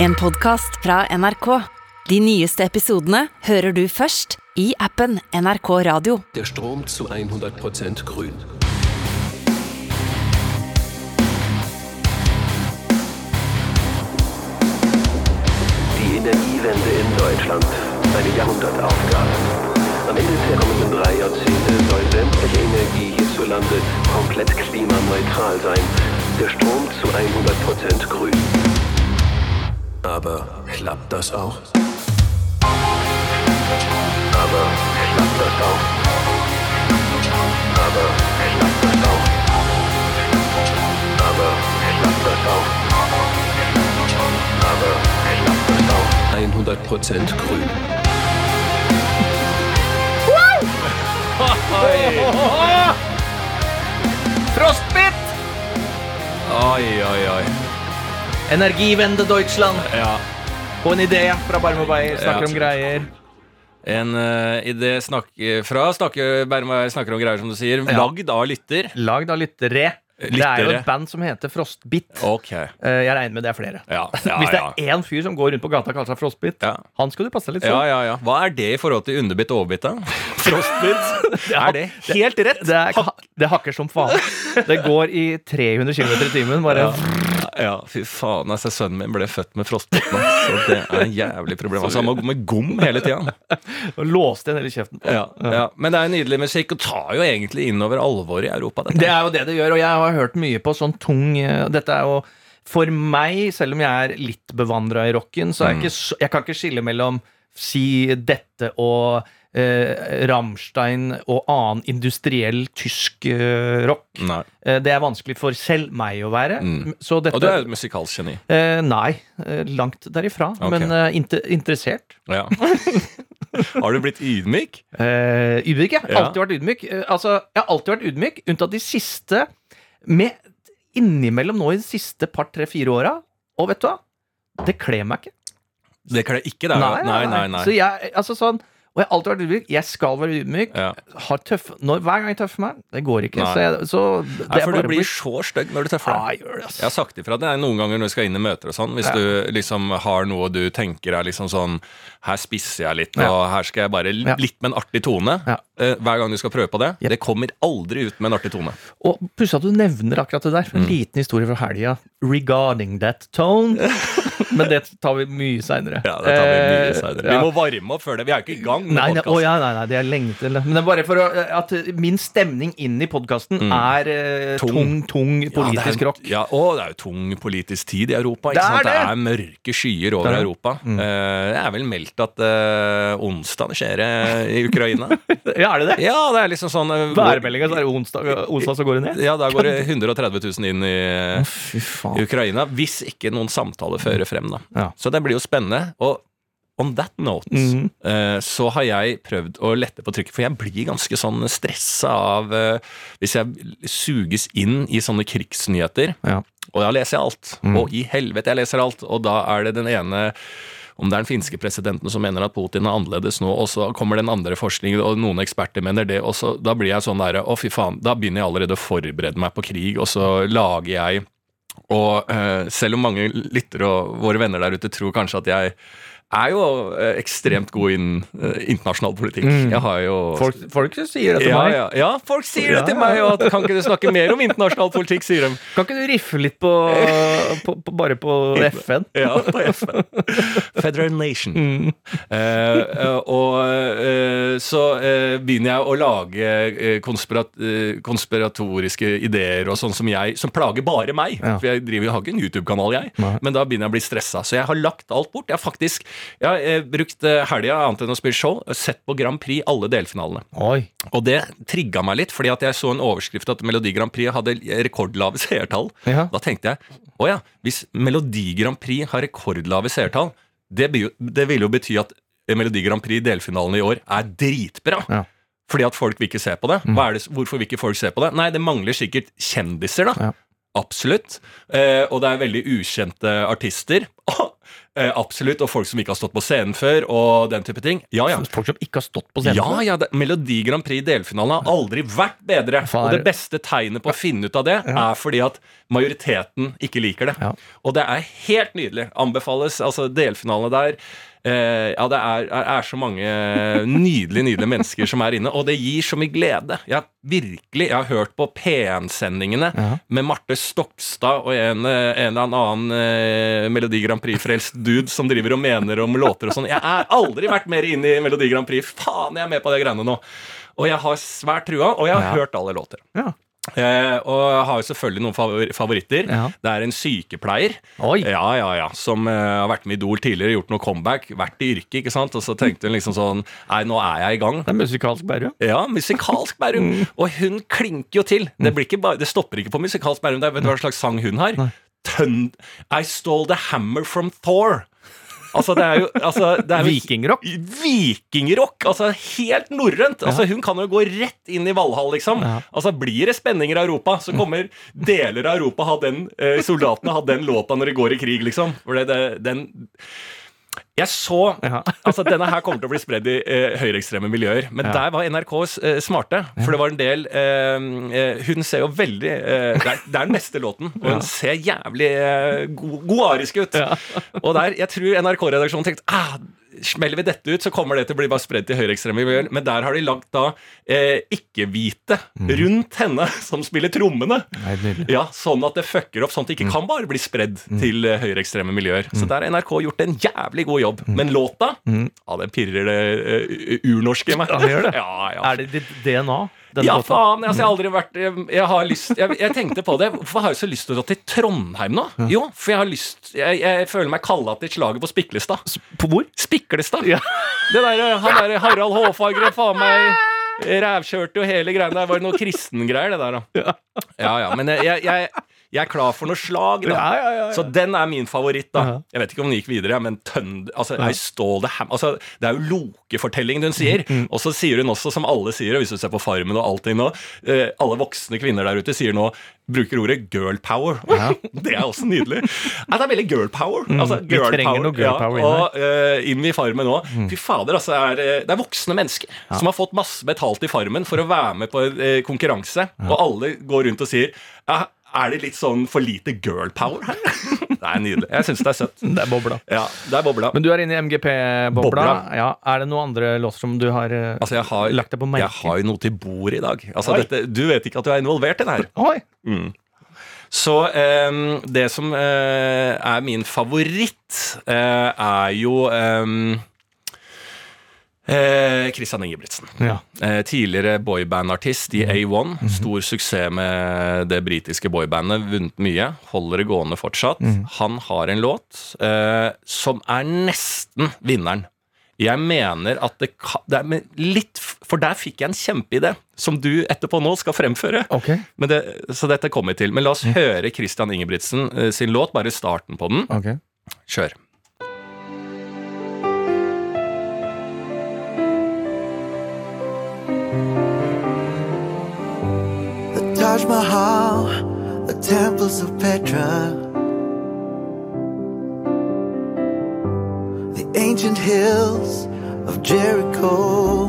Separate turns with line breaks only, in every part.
En podkast fra NRK. De nyeste episodene hører du først i appen NRK Radio.
Der Strom zu 100% grün. Die Energiewende in Deutschland. Eine Jahrhundertaufgabe. Am Ende der kommenden drei Jahrzehnte soll sämtliche Energie hierzulande komplett klimaneutral sein. Der Strom zu 100% grün. Aber klappt das auch? Aber klappt das auch? Aber klappt das auch? Aber klappt das auch? Aber klappt das auch? 100% grün.
Frostbit!
Oi, oi, oi.
Energiewende Deutschland.
Ja.
På en idé fra Barmobay Beyer. Snakker
Ja.
om greier.
En uh, idé snak fra snakke, Bermeier snakker om greier, som du sier.
Ja.
Lagd av lytter.
Lagd av lyttere. Det er jo et band som heter Frostbit.
Ok.
Eh, Jeg regner med det er flere.
Ja, ja,
Hvis det er én fyr som går rundt på gata og kaller seg Frostbit,
Ja.
han skal du passe litt
Ja,
for.
ja, ja. Hva er det i forhold til underbitt og overbitt, da? Frostbitt? er det helt rett?
Det, er, det hakker som faen. Det går i 300 km i timen. Bare
Ja, fy faen. Altså, sønnen min ble født med frostbitt så det er en jævlig problem. Altså, han må gå med gom hele tida.
låste igjen hele kjeften.
Ja, ja. Men det er nydelig musikk, og tar jo egentlig innover alvoret i Europa. Dette.
Det er jo det det gjør, og jeg har hørt mye på sånn tung eh, Dette er jo For meg, selv om jeg er litt bevandra i rocken, så jeg ikke så, Jeg kan ikke skille mellom si dette og eh, Rammstein og annen industriell tysk eh, rock. Eh, det er vanskelig for selv meg å være.
Mm.
Så dette
Og du er et musikalsk geni.
eh, Nei, eh, langt derifra.
Okay.
Men eh, inter interessert.
Ja. Har du blitt ydmyk?
Eh, ydmyk, ja.
Ja.
Alltid vært ydmyk. Altså, jeg har alltid vært ydmyk, unntatt de siste med, Innimellom nå i de siste par, tre, fire åra. Og vet du hva? Det kler meg ikke.
Det kler ikke. deg? Nei, nei, nei, nei.
Så jeg, altså sånn Og jeg har alltid vært ydmyk. Jeg skal være ydmyk.
Ja.
Har tøff, når, hver gang jeg tøffer meg, det går ikke.
Nei.
Så, jeg, så det
Nei, for du blir
bli-
så stygg når du tøffer
Ja,
deg.
det, ass.
Jeg har sagt ifra. Det er noen ganger når du skal inn i møter og sånn. Hvis
Ja.
du liksom har noe du tenker er liksom sånn Her spisser jeg litt,
Ja.
og her skal jeg bare
Ja.
litt med en artig tone.
Ja.
Eh, Hver gang du skal prøve på det.
Yep.
Det kommer aldri ut med en artig tone.
Og pussig at du nevner akkurat det der.
Mm.
En liten historie fra helga. Regarding that tone. Men det tar vi mye seinere.
Ja, det tar vi mye senere. Vi må varme opp før det. Vi er jo ikke i gang med
Nei, nei, ja, nei, nei, det er lenge til. Men det er bare for å, at min stemning inn i podkasten er eh, tung,
Mm. Tung.
politisk
ja,
rock.
Ja, og det er jo tung politisk tid i Europa. Ikke
Det er
sant? det er mørke skyer over
Det det.
Europa. Eh, det er vel meldt at uh, onsdag skjer det i Ukraina.
Ja, er det det?
ja, det er liksom sånn eh,
Værmeldinga, så er det onsdag, onsdag så går det ned?
Ja, da går det 130 000 inn i, i. Ukraina. Hvis ikke noen samtaler fører frem, da.
Ja.
Så det blir jo spennende. Og on that note
Mhm.
uh, så har jeg prøvd å lette på trykket, for jeg blir ganske sånn stressa av uh, hvis jeg suges inn i sånne krigsnyheter.
Ja.
Og da leser jeg alt.
Mm.
Og i helvete, jeg leser alt. Og da er det den ene om det er den finske presidenten som mener at Putin er annerledes nå, og så kommer den andre forskningen, og noen eksperter mener det, og da blir jeg sånn derre Å, fy faen. Da begynner jeg allerede å forberede meg på krig, og så lager jeg Og uh, selv om mange lyttere og våre venner der ute tror kanskje at jeg er jo eh, ekstremt god innen eh, internasjonal politikk. Har jo
Folk, folk sier det til
ja,
meg.
ja, ja, folk sier det til meg, og at kan ikke du snakke mer om internasjonal politikk, sier de.
Kan ikke du riffe litt på, på, på bare på FN?
Ja, på FN. Federal Nation. Mm. eh, og eh, så eh, begynner jeg å lage konspirat konspiratoriske ideer og sånn som jeg Som plager bare meg. For jeg driver, jo har ikke en YouTube-kanal, jeg.
Nei.
Men da begynner jeg å bli stressa. Så jeg har lagt alt bort. Jeg har faktisk jeg har brukt helga annet enn å spille show, sett på Grand Prix alle delfinalene.
Oi.
Og det trigga meg litt, fordi at jeg så en overskrift at Melodi Grand Prix hadde rekordlave seertall.
Ja.
Da tenkte jeg å ja, hvis Melodi Grand Prix har rekordlave seertall, det, det vil jo bety at Melodi Grand Prix delfinalen i år er dritbra.
Ja.
Fordi at folk vil ikke se på det. Er det. Hvorfor vil ikke folk se på det? Nei, det mangler sikkert kjendiser, da.
Ja.
Absolutt. Eh, og det er veldig ukjente artister. eh, absolutt. Og folk som ikke har stått på scenen før, og den type ting. Ja, ja.
Folk som ikke har stått på scenen.
Ja, ja, det, Melodi Grand Prix delfinalen har aldri vært bedre.
Far.
Og det beste tegnet på å finne ut av det, er fordi at majoriteten ikke liker det.
Ja.
Og det er helt nydelig. Anbefales. Altså, delfinalene der eh, Ja, det er, er, er så mange nydelige, nydelige mennesker som er inne, og det gir så mye glede. Jeg virkelig Jeg har hørt på P1-sendingene
Ja.
med Marte Stokstad og en, eh, en eller annen eh, Melodi Grand Prix-frelst dude som driver og mener om låter og sånn. Jeg har aldri vært mer inne i Melodi Grand Prix. Faen, jeg er med på de greiene nå. Og jeg har svært trua, og jeg har
Ja.
hørt alle låter.
Ja.
Eh, og jeg har jo selvfølgelig noen favor favoritter.
Ja.
Det er en sykepleier ja, ja, ja, som eh, har vært med i Idol tidligere, gjort noe comeback, vært i yrket, ikke sant. Og så tenkte hun liksom sånn Nei, nå er jeg i gang.
Det er musikalsk Bærum.
Ja, musikalsk Bærum. Og hun klinker jo til. Det, blir ikke bare, det stopper ikke på musikalsk Bærum. Det er- Vet du hva slags sang hun har? Tønd I stole the hammer from Thor. Altså, det er jo altså, det er
Vikingrock.
Vikingrock! Altså helt norrønt. Altså, hun kan jo gå rett inn i Valhall, liksom. Altså, Blir det spenninger i Europa, så kommer deler av Europa ha den eh, soldatene ha den låta når de går i krig, liksom. For det, det, den Jeg så
Ja.
Altså, Denne her kommer til å bli spredd i eh, høyreekstreme miljøer. Men
Ja.
der var NRK eh, smarte. For det var en del eh, eh, Hun ser jo veldig eh, det, er, det er den neste låten, og hun ser jævlig eh, god, god arisk ut. Og der, jeg tror NRK-redaksjonen tenkte ah, Smeller vi dette ut, så kommer det til å bli bare spredt til høyreekstreme miljøer. Men der har de lagt da eh, ikke-hvite rundt henne, som spiller trommene.
Nei.
Ja, Sånn at det fucker opp, sånn at det ikke kan bare bli spredd til eh, høyreekstreme miljøer. Så der har NRK gjort en jævlig god jobb. Men låta, ja, den pirrer det uh, urnorske i meg.
Ja, det gjør det.
Ja, ja.
Er det ditt DNA?
Ja,
låta?
faen! Altså, jeg har aldri vært Jeg, jeg har lyst jeg, jeg tenkte på det. Hvorfor har jeg så lyst til å dra til Trondheim nå? Jo, for jeg har lyst Jeg, jeg føler meg kalla til slaget på Spiklestad.
På hvor?
Spiklestad!
Ja.
Det der, han der Harald Hårfagre, faen meg rævkjørte jo hele greiene der. Var det noe kristengreier, det der, da? Ja ja, men jeg, jeg, jeg, er klar for noe slag, da.
Ja, ja, ja, ja.
Så den er min favoritt, da.
Ja.
Jeg vet ikke om den gikk videre, men Tønd... Altså, the. Altså, det er jo Loke-fortellingen hun sier.
Mm,
Og så sier hun også, som alle sier, og hvis du ser på Farmen og allting nå eh, Alle voksne kvinner der ute sier nå Bruker ordet girl power. det er også nydelig. Ja, det er veldig girl power. Altså,
girl vi trenger noe girl power
ja, og uh, inn i Farmen òg. Fy fader, altså. Er, det er voksne mennesker som har fått masse betalt i Farmen for å være med på en eh, konkurranse, og alle går rundt og sier ja, er det litt sånn for lite girl power her? det er nydelig. Jeg syns det er søtt.
Det er bobla.
Ja, det er bobla.
Men du er inne i MGP-bobla. Ja, er det noen andre låter som du har eh,
Altså, jeg har,
lagt deg på merke?
jeg har jo noe til bord i dag. Altså, dette, du vet ikke at du er involvert i det her.
Oi!
Så eh, det som eh, er min favoritt, eh, er jo eh, Christian Ingebrigtsen.
Ja.
Eh, tidligere boyband-artist i A1. Stor suksess med det britiske boybandet. Vunnet mye. Holder det gående fortsatt. Han har en låt eh, som er nesten vinneren. Jeg mener at det, kan, det er litt For der fikk jeg en kjempeidé, som du etterpå nå skal fremføre.
Okay.
Men det, så dette kommer vi til. Men la oss høre Christian Ingebrigtsen eh, sin låt, bare starten på den.
Okay.
Kjør.
Taj Mahal, the temples of Petra, the ancient hills of Jericho.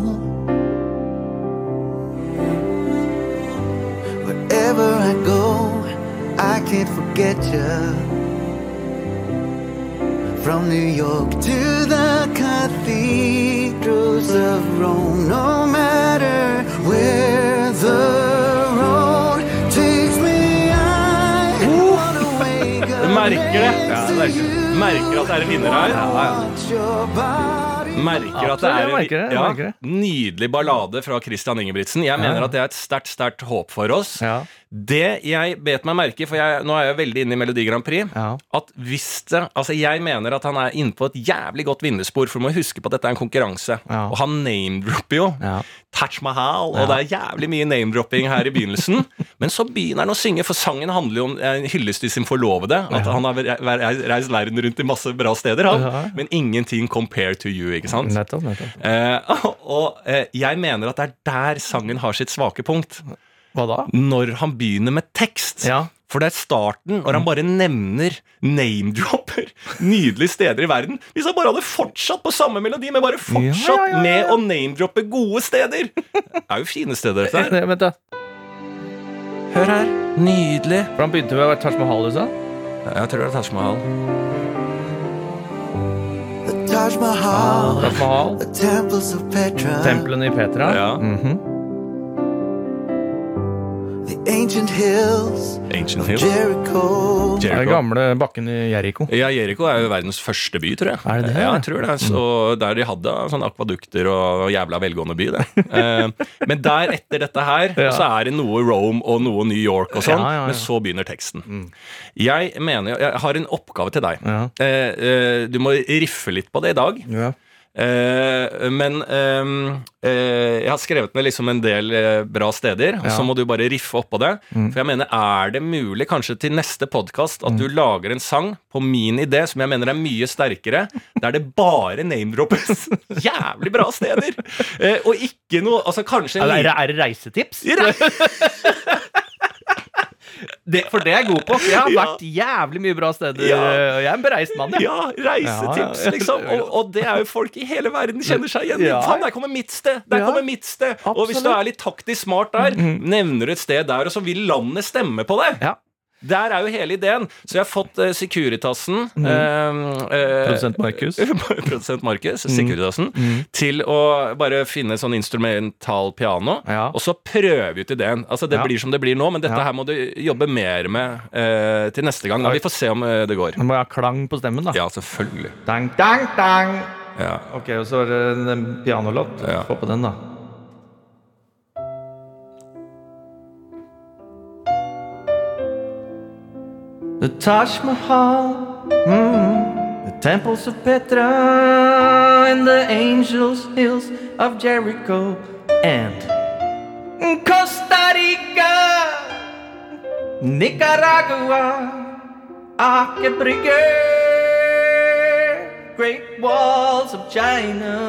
Wherever I go, I can't forget you. From New York to the cathedrals of Rome, no matter where the
merker det. Ja, merker, merker at det er en vinner her.
Ja, ja.
Merker at det er en ja, nydelig ballade fra Christian Ingebrigtsen. Jeg mener at det er et sterkt, sterkt håp for oss.
Ja.
Det jeg bet meg merke for jeg, nå er jeg veldig inne i Melodi Grand Prix,
Ja.
at hvis det Altså, jeg mener at han er inne på et jævlig godt vinnerspor, for du må huske på at dette er en konkurranse.
Ja.
Og han name-dropper jo
Ja.
Taj Mahal, og det er jævlig mye name-dropping her i begynnelsen. Men så begynner han å synge, for sangen handler jo om en hyllest til sin forlovede. At han har re- re- reist verden rundt i masse bra steder, han. Men ingenting compared to you, ikke sant?
Nettopp. nettopp.
Eh, og eh, jeg mener at det er der sangen har sitt svake punkt.
Hva da?
Når han begynner med tekst.
Ja.
For det er starten, når han bare nevner name-dropper nydelige steder i verden. Hvis han bare hadde fortsatt på samme melodi, men bare fortsatt
Ja, ja, ja, ja.
med å name-droppe gode steder Det er jo fine steder, dette her.
Vent, da.
Hør her. Nydelig.
For han begynte med Taj Mahal, du sa?
Jeg tror det er Taj Mahal.
Taj Mahal,
Taj Mahal. Templene i Petra.
Ja.
Mm
the ancient hills
Ancient
Hills.
Jericho.
Jericho.
Det er
den
gamle bakken i Jericho.
Ja, Jericho er jo verdens første by, tror jeg.
Er det det?
Ja, jeg tror det. Så Der de hadde sånne akvadukter og jævla velgående by, det. Eh, men der etter dette her,
Ja.
så er det noe Rome og noe New York og sånn.
Ja, ja, ja.
Men så begynner teksten. Jeg mener Jeg har en oppgave til deg.
Ja.
Eh, eh, du må riffe litt på det i dag.
Ja.
Eh, men ehm, eh, jeg har skrevet ned liksom en del eh, bra steder, og så må du bare riffe oppå det. For jeg mener, er det mulig kanskje til neste podkast at du lager en sang på min idé, som jeg mener er mye sterkere, der det bare name-droppes jævlig bra steder? Og ikke noe Altså kanskje en
Er, det,
reisetips?
er det reisetips? Det, for det er jeg god på. Jeg har vært jævlig mye bra steder.
Ja.
og Jeg er en bereist mann, jeg.
Ja, reisetips, liksom. Og, og det er jo folk i hele verden kjenner seg igjen i.
Ja.
Faen, der kommer mitt sted! Der kommer mitt sted! Og hvis du er litt taktisk smart der, nevner du et sted der, og så vil landet stemme på det.
Ja.
Der er jo hele ideen. Så jeg har fått uh, Securitasen mm. uh,
Produsent Markus.
Produsent Markus, Securitasen, til å bare finne sånn instrumental piano,
Ja.
og så prøve ut ideen. Altså Det
Ja.
blir som det blir nå, men dette
Ja.
her må du jobbe mer med uh, til neste gang. Da. Vi får se om det går.
Nå må ha klang på stemmen, da.
Ja, selvfølgelig.
Dang, dang, dang.
Ja.
Ok, og så er det en pianolåt. Få på den, da. The Taj Mahal, mm, the temples of Petra, and the angels' hills of Jericho, and Costa Rica, Nicaragua, Akebrige, Great Walls of China,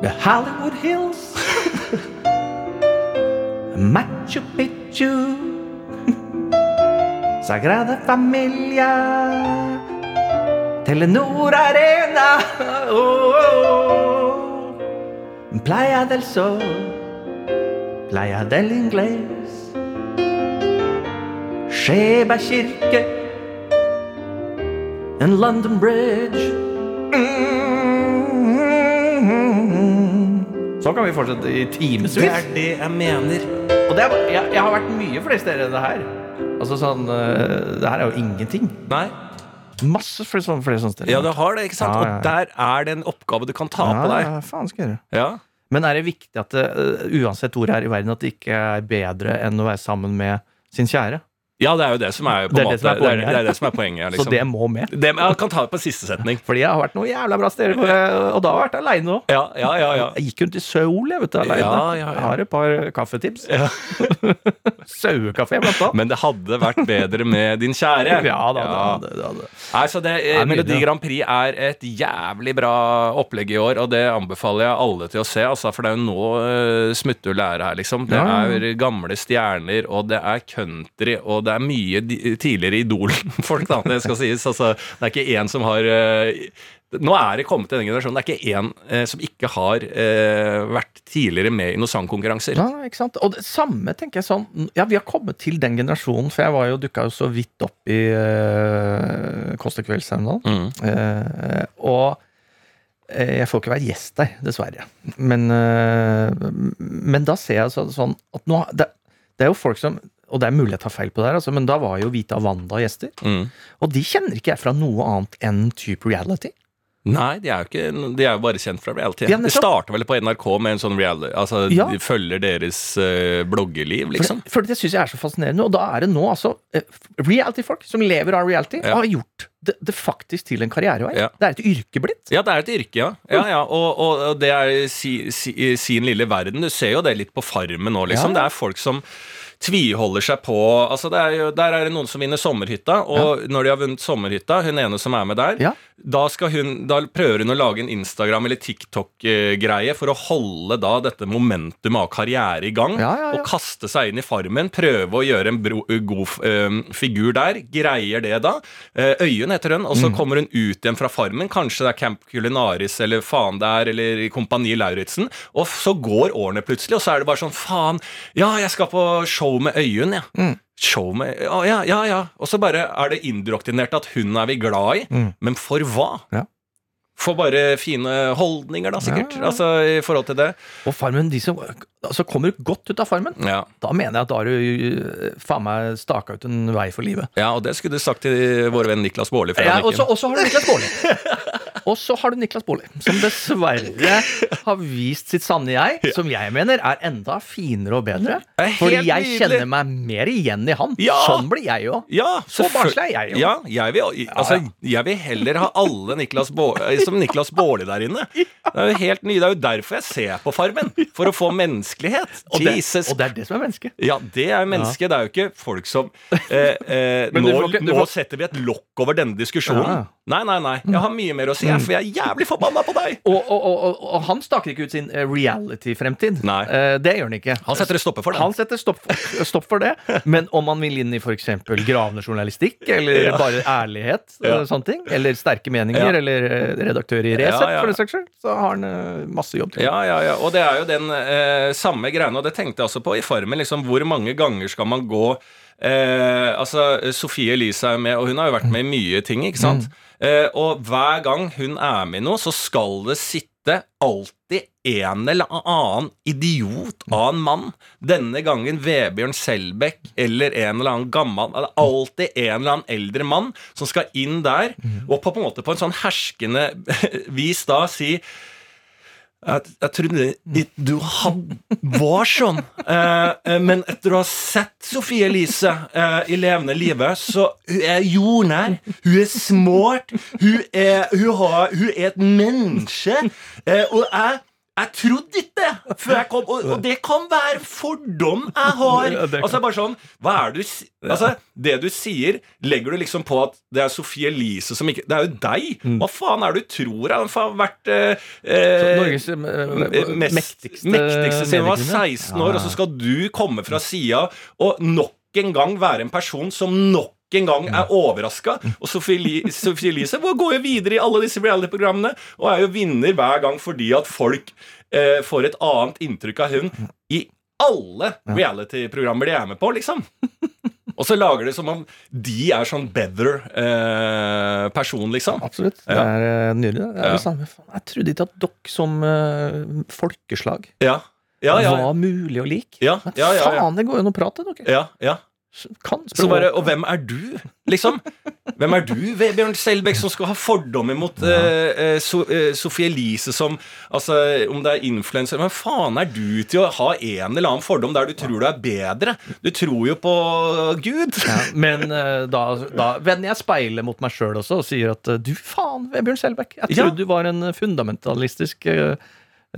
the Hollywood Hills, Machu Picchu, Sagrada Familia, Telenor Arena, oh, oh, oh. Playa del Sol, Playa del Ingles, Sheba kirke, and London Bridge. Mm. Så kan vi fortsette i timevis.
Det er det jeg mener.
Og det er, jeg, jeg har vært mye flere steder enn det her. Altså sånn eh, Det her er jo ingenting.
Nei.
Masse flere sånne, flere sånne steder.
Ja, du har det, ikke sant?
Ja, ja.
Og der er det en oppgave du kan ta
ja,
på deg.
ja, faen skal jeg gjøre.
Ja.
Men er det viktig at det, eh, uansett hvor det er i verden, at det ikke er bedre enn å være sammen med sin kjære?
Ja, det er jo det som er på
Det er det som er
det,
poenget
det er det som er poenget. liksom.
Så det må med.
det, jeg kan ta det på siste setning.
Fordi jeg har vært noen jævla bra steder, og da har jeg vært aleine òg.
Ja, ja, ja, ja.
Jeg gikk rundt i Seoul jeg vet du.
Ja, ja, ja.
Jeg har et par kaffetips. Sauekafé, blant annet.
Men det hadde vært bedre med din kjære.
Ja da, det hadde det. Hadde.
Nei, så det, eh, Melodi. Grand Prix er et jævlig bra opplegg i år, og det anbefaler jeg alle til å se, altså, for det er jo nå uh, smutthullet er her, liksom. Det
Ja.
er gamle stjerner, og det er country, og det er mye tidligere Idol-folk, da, det skal sies. Altså, det er ikke én som har eh, nå er det kommet til den generasjonen. Det er ikke én eh, som ikke har eh, vært tidligere med i noen sangkonkurranser.
Ja, ikke sant? Og det samme tenker jeg sånn Ja, vi har kommet til den generasjonen, for jeg var jo dukka jo så vidt opp i uh, Kåss til kvelds.
Mm.
Eh, og eh, jeg får ikke være gjest der, dessverre. Men, eh, men da ser jeg så, sånn at nå det, det er jo folk som Og det er mulig jeg tar feil på det her, altså, men da var jo Vita Wanda gjester.
Mm.
Og de kjenner ikke jeg fra noe annet enn type reality.
Nei, de er, jo ikke, de er jo bare kjent fra reality.
Ja,
det starter vel på NRK med en sånn reality Altså,
Ja.
de følger deres uh,
bloggeliv,
liksom.
det, for det syns jeg er så fascinerende. Og da er det nå altså eh, reality-folk som lever av reality,
Ja.
har gjort det, det faktisk til en karrierevei.
Ja.
Det er et yrke blitt.
Ja, det er et yrke, ja. ja, ja. Og, og, og det er si, si, sin lille verden. Du ser jo det litt på Farmen nå, liksom. Det er folk som tviholder seg på altså det er jo, Der er det noen som vinner sommerhytta, og når de har vunnet sommerhytta, hun ene som er med der,
Ja.
da, hun, da prøver hun å lage en Instagram- eller TikTok-greie for å holde da dette momentumet av karriere i gang.
Ja, ja, ja.
Og kaste seg inn i Farmen, prøve å gjøre en bro, god eh, figur der. Greier det da. Eh, Øyunn heter hun, og
Mm.
så kommer hun ut igjen fra Farmen. Kanskje det er Camp Culinaris eller faen det er, eller Kompani Lauritzen. Og så går årene plutselig, og så er det bare sånn faen, ja, jeg skal på show med Øyunn, ja.
Mm.
Show med Å, ja, ja. ja. Og så bare er det indoktrinert at hun er vi glad i.
Mm.
Men for hva?
Ja.
For bare fine holdninger, da, sikkert.
Ja, ja.
Altså, i forhold til det.
Og Farmen, de som altså, kommer godt ut av Farmen,
Ja.
da mener jeg at da har du øh, faen meg staka ut en vei for livet.
ja, og det skulle du sagt til vår venn Niklas Baarli.
Ja, og så har du Niklas Baarli. Og så har du Niklas Baarli, som dessverre har vist sitt sanne jeg, som jeg mener er enda finere og bedre. Fordi jeg kjenner meg mer igjen i han.
Ja.
Sånn blir jeg jo.
Ja,
Så barnslig er jeg jo.
Ja, jeg vil, altså, jeg vil heller ha alle Niklas Baarli, som Niklas Baarli der inne. Det er jo helt ny, det er jo derfor jeg ser på Farmen. For å få menneskelighet.
Og, det- og det er det som er mennesket.
Ja, det er mennesket. Det er jo ikke folk som eh, eh, nå,
ikke-
nå setter vi et lokk over denne diskusjonen.
Ja.
Nei, nei, nei. Jeg har mye mer å si, for jeg er jævlig forbanna på deg.
Og, og, og, og, han staker ikke ut sin eh, reality-fremtid.
Nei.
Eh, det gjør han ikke.
Han setter et stopper for det.
Han setter stopp for, stopp for det. Men om han vil inn i f.eks. gravende journalistikk, eller
Ja.
bare ærlighet,
Ja.
eh, sånne ting, eller sterke meninger,
Ja.
eller redaktør i Resett,
Ja, ja.
for den saks skyld, så har han masse jobb til.
Ja, ja, ja. Og det er jo den eh, samme greiene, og det tenkte jeg også på i Farmen. Liksom, hvor mange ganger skal man gå eh, Altså, Sofie Elise er jo med, og hun har jo vært med i mye ting, ikke sant? Eh, og hver gang hun er med i noe, så skal det sitte alltid en eller annen idiot av en mann. Denne gangen Vebjørn Selbekk eller en eller annen gammel Det er alltid en eller annen eldre mann som skal inn der og på, på en måte på en sånn herskende vis da si jeg, jeg trodde du had, var sånn. Eh, eh, men etter å ha sett Sofie Elise eh, i levende live, så hun er jordnær. Hun er smart. Hun er, hun har, hun er et menneske. Eh, og jeg jeg trodde ikke det før jeg kom, og, og det kan være fordom jeg har. Altså bare sånn, hva er du Altså, Det du sier, legger du liksom på at det er Sofie Elise som ikke Det er jo deg! Hva faen er det du tror har vært eh, eh,
Norges eh,
mest,
mektigste,
mektigste siden hun var 16 år, og så skal du komme fra sida og nok en gang være en person som nok en gang er overraska. Og Sophie Eli- Elise går jo videre i alle disse reality-programmene og er jo vinner hver gang fordi at folk eh, får et annet inntrykk av hun i alle reality-programmer de er med på, liksom. Og så lager det som om de er sånn better eh, person, liksom.
Absolutt. Det er eh, nydelig. Det er det samme. Jeg trodde ikke at dere som eh, folkeslag
Ja. Ja, ja,
var mulig å like.
ja,
Men
ja, ja, ja.
faen, det går jo an å prate, dere.
ja, ja.
Kan
Så bare. Og hvem er du, liksom? Hvem er du, Vebjørn Selbekk, som skal ha fordommer mot ja. uh, so, uh, Sofie Elise som Altså, om det er influenser Hvem faen er du til å ha en eller annen fordom der du tror du er bedre? Du tror jo på Gud.
Ja, men uh, da, da vender jeg speilet mot meg sjøl også og sier at du faen, Vebjørn Selbekk, jeg
Ja.
trodde du var en fundamentalistisk eh,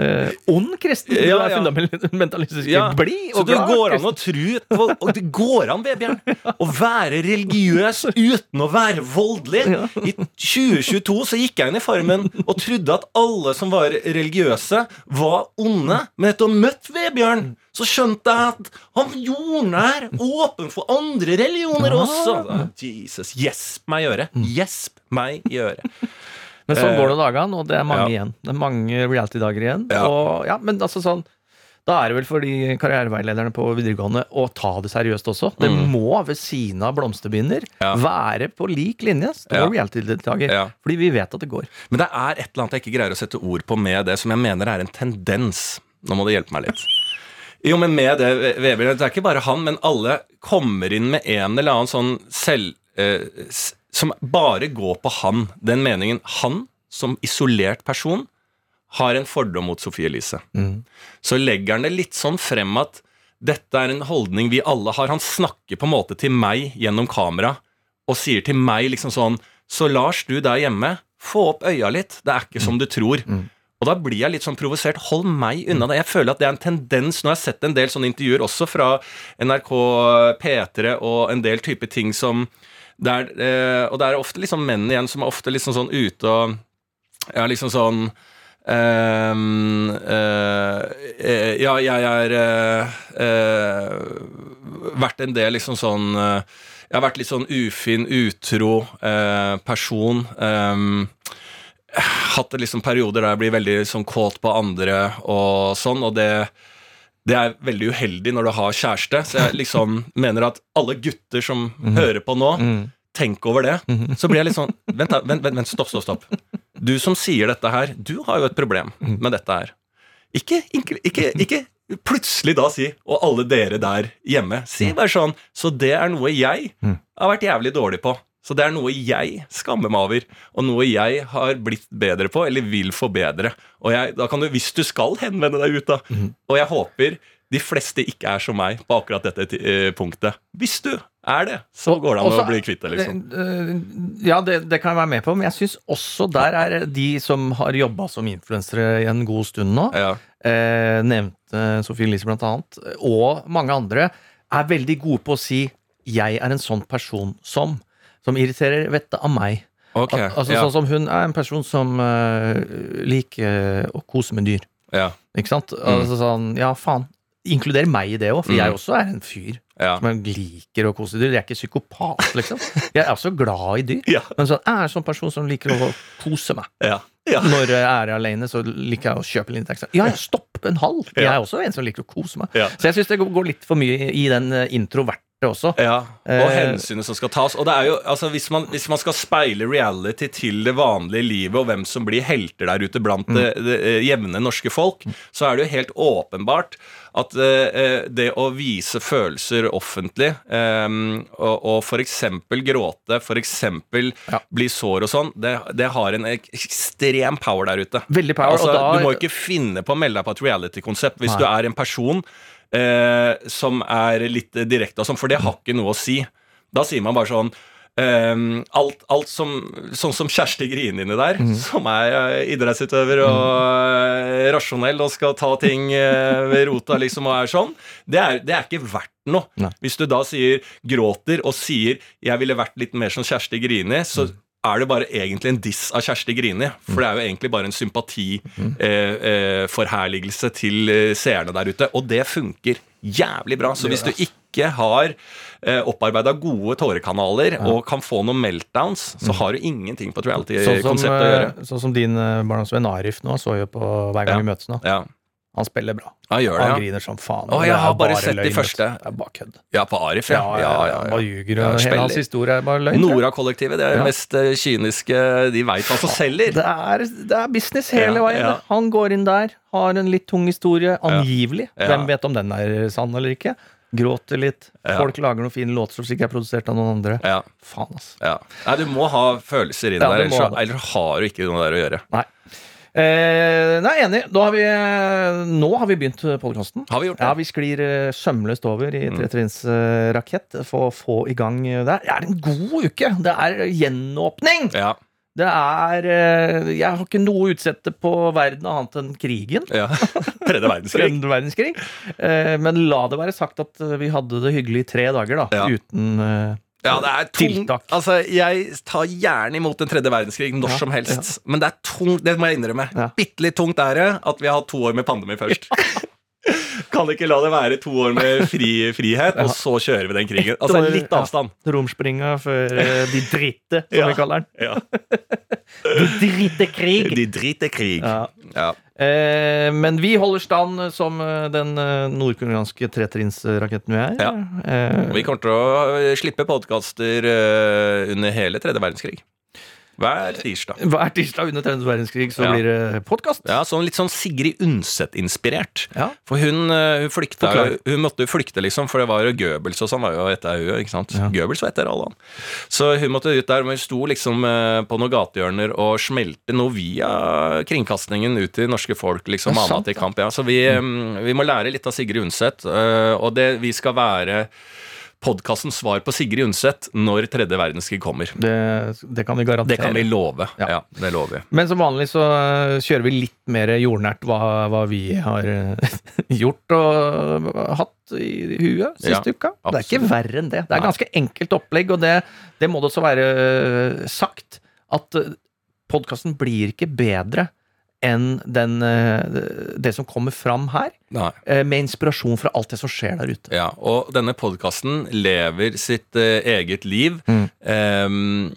eh, ond kristen.
Ja,
er
ja.
fundamentalistisk
Ja,
blid
Så det
glad.
går an å tro på Og det går an, Vebjørn, å være religiøs uten å være voldelig. I 2022 så gikk jeg inn i Farmen og trodde at alle som var religiøse, var onde. Men etter å ha møtt Vebjørn, så skjønte jeg at han jordnær, åpen for andre religioner også. Jesus, gjesp meg i øret. Gjesp meg i øret.
Men sånn
Eh,
går det dagene, og det er mange
ja.
igjen. Det er mange reality-dager igjen.
Ja.
Og, ja, men altså sånn da er det vel for de karriereveilederne på videregående å ta det seriøst også. Det må ved siden av blomsterbinder
Mm. Ja.
være på lik linje. som
Ja.
reality-deltaker.
Ja.
Fordi vi vet at det går.
Men det er et eller annet jeg ikke greier å sette ord på med det, som jeg mener er en tendens. Nå må du hjelpe meg litt. Jo, men med det, Vebjørn, det er ikke bare han, men alle kommer inn med en eller annen sånn selv... Eh, som bare går på han. Den meningen han, som isolert person, har en fordom mot Sofie Elise. Så legger han det litt sånn frem at dette er en holdning vi alle har. Han snakker på en måte til meg gjennom kamera og sier til meg liksom sånn Så Lars, du der hjemme, få opp øya litt. Det er ikke som du tror. Og da blir jeg litt sånn provosert. Hold meg unna det. Jeg føler at det er en tendens Nå har jeg sett en del sånne intervjuer også fra NRK P3 og en del type ting som det er, eh, Og det er ofte liksom menn igjen som er ofte liksom sånn ute og Ja, liksom sånn eh, eh, Ja, jeg er eh, eh, Vært en del liksom sånn eh, Jeg har vært litt sånn ufin, utro person. hatt liksom perioder der jeg blir veldig sånn kåt på andre og sånn, og det det er veldig uheldig når du har kjæreste, så jeg liksom mener at alle gutter som hører på nå, tenk over det. Så blir jeg litt sånn Vent, vent, vent, stopp, stopp, stopp. Du som sier dette her, du har jo et problem med dette her. Ikke, ikke, ikke, ikke plutselig da si, og alle dere der hjemme, si bare sånn Så det er noe jeg har vært jævlig dårlig på. Så det er noe jeg skammer meg over, og noe jeg har blitt bedre på, eller vil forbedre. Og jeg, da kan du, Hvis du skal henvende deg ut, da, og jeg håper de fleste ikke er som meg på akkurat dette eh, punktet. Hvis du er det, så går det an
Også-
å bli kvitt det, liksom.
Eh, Ja, det, det kan jeg være med på, men jeg syns også der er de som har jobba som influensere i en god stund nå,
Ja.
eh, nevnte Sofie Elise blant annet, og mange andre, er veldig gode på å si 'jeg er en sånn person som', som irriterer vettet av meg.
Okay,
Al altså
ja.
Sånn som hun er en person som uh, liker å kose med dyr.
Ja.
Ikke sant?
Mm.
Altså sånn, ja faen. Inkluder meg i det òg, for jeg også er en fyr
Ja.
som liker å kose dyr. Jeg er ikke psykopat, liksom. Jeg er også glad i dyr.
Ja.
Men sånn, jeg er en sånn person som liker å kose meg.
Ja. ja.
Når jeg er alene, så liker jeg å kjøpe litt ekstra. Ja, stopp en halv! Jeg er også en som liker å kose meg.
Ja.
Så jeg syns det går litt for mye i den introvert, introverte også.
Ja, og
Eh,
hensynet som skal tas. Og det er jo, altså hvis man, hvis man skal speile reality til det vanlige livet, og hvem som blir helter der ute blant
Mm.
det, det eh, jevne norske folk, så er det jo helt åpenbart at eh, det å vise følelser offentlig, eh, og, og f.eks. gråte, f.eks.
Ja.
bli sår og sånn, det, det har en ekstrem power der ute.
Veldig power,
Altså,
da
Du må ikke finne på å melde deg på et reality-konsept hvis
Nei.
du er en person eh, som er litt direkte og sånn, for det har ikke noe å si. Da sier man bare sånn Um, alt, alt som Sånn som Kjersti Grini der,
mm.
som er uh, idrettsutøver og uh, rasjonell og skal ta ting uh, ved rota, liksom, og er sånn, det er, det er ikke verdt noe.
Nei.
Hvis du da sier gråter og sier 'jeg ville vært litt mer som Kjersti Grini', så
Mhm.
Er det bare egentlig en diss av Kjersti Grini. For det er jo egentlig bare en sympatiforherligelse til eh, seerne der ute. Og det funker jævlig bra. Så hvis du ikke har eh, opparbeida gode tårekanaler og kan få noen meltdowns, så har du ingenting på et.
Sånn som,
reality-konsept å gjøre.
eh, sånn som din eh, barndomsvenn Arif nå så jo på hver gang
Ja.
vi møtes nå.
Ja,
Han spiller bra.
han gjør det,
Han
ja.
griner som faen.
Å, jeg har bare sett de første.
Det er bare kødd.
Ja, på Arif, ja.
Ja, ja, ja, bare ljuger. Hele hans historie er bare løgn.
Nora-kollektivet, det er det mest eh, kyniske De veit hva som selger.
Det er, det er business hele veien. Han går inn der, har en litt tung historie, angivelig. Hvem vet om den er sann eller ikke? Gråter litt. Folk lager noen fine låter som sikkert er produsert av noen andre.
Ja,
Faen, altså.
ja. Nei, du må ha følelser inn der, ellers, ellers har du ikke noe der å gjøre.
Nei. Eh, nei, enig. Har vi, nå har vi begynt podkasten.
Har vi gjort det?
Ja, vi sklir eh, sømløst over i
Mm.
tretrinnsrakett for å få i gang eh, der. Det er en god uke! Det er gjenåpning!
Ja.
Det er eh, Jeg har ikke noe å utsette på verden annet enn krigen.
ja. Tredje verdenskrig.
Tredje verdenskrig. Eh, Men la det være sagt at eh, vi hadde det hyggelig i tre dager, da.
Ja.
Uten eh,
Ja, det er tungt.
Tiltak.
Altså, jeg tar gjerne imot en tredje verdenskrig når
Ja,
som helst. Men det er tungt, det må jeg innrømme.
Ja.
Bitte litt tungt er det at vi har hatt to år med pandemi først. Kan ikke la det være to år med fri, frihet, og så kjører vi den krigen. Altså, litt avstand.
Romspringa før eh, de dritte, som
Ja.
vi kaller den.
Ja.
De dritte krig!
De drite krig.
Ja. Eh, men vi holder stand som eh, den eh, nordkoreanske tretrinnsraketten vi er.
Ja.
Eh,
vi kommer til å slippe podkaster eh, under hele tredje verdenskrig. Hver tirsdag.
hver tirsdag under tredje verdenskrig så
Ja.
blir det podkast.
Ja, sånn Litt sånn Sigrid Undset-inspirert.
Ja.
For hun, eh, hun flykta. Hun måtte jo flykte, liksom, for det var jo Goebbels og sånn var jo etter henne. ikke sant?
Ja.
Goebbels var etter alle, han. Så hun måtte ut der, men hun sto liksom eh, på noen gatehjørner og smelte noe via kringkastingen ut til norske folk, liksom, mana til kamp. Ja. Så vi, mm, vi må lære litt av Sigrid Undset, eh, og det, vi skal være podkastens svar på Sigrid Undset når tredje verdenskrig kommer.
Det, det kan vi garantere.
Det kan vi love.
Ja.
Ja, det lover vi.
Men som vanlig så øh, kjører vi litt mer jordnært hva, hva vi har øh, gjort og hatt i huet siste
Ja,
uka. Det er ikke verre enn det. Det er ganske enkelt opplegg, og det, det må det også være øh, sagt. At podkasten blir ikke bedre enn den, øh, det som kommer fram her,
Nei.
øh, med inspirasjon fra alt det som skjer der ute.
Ja, og denne podkasten lever sitt eh, eget liv.
Mm.
Um,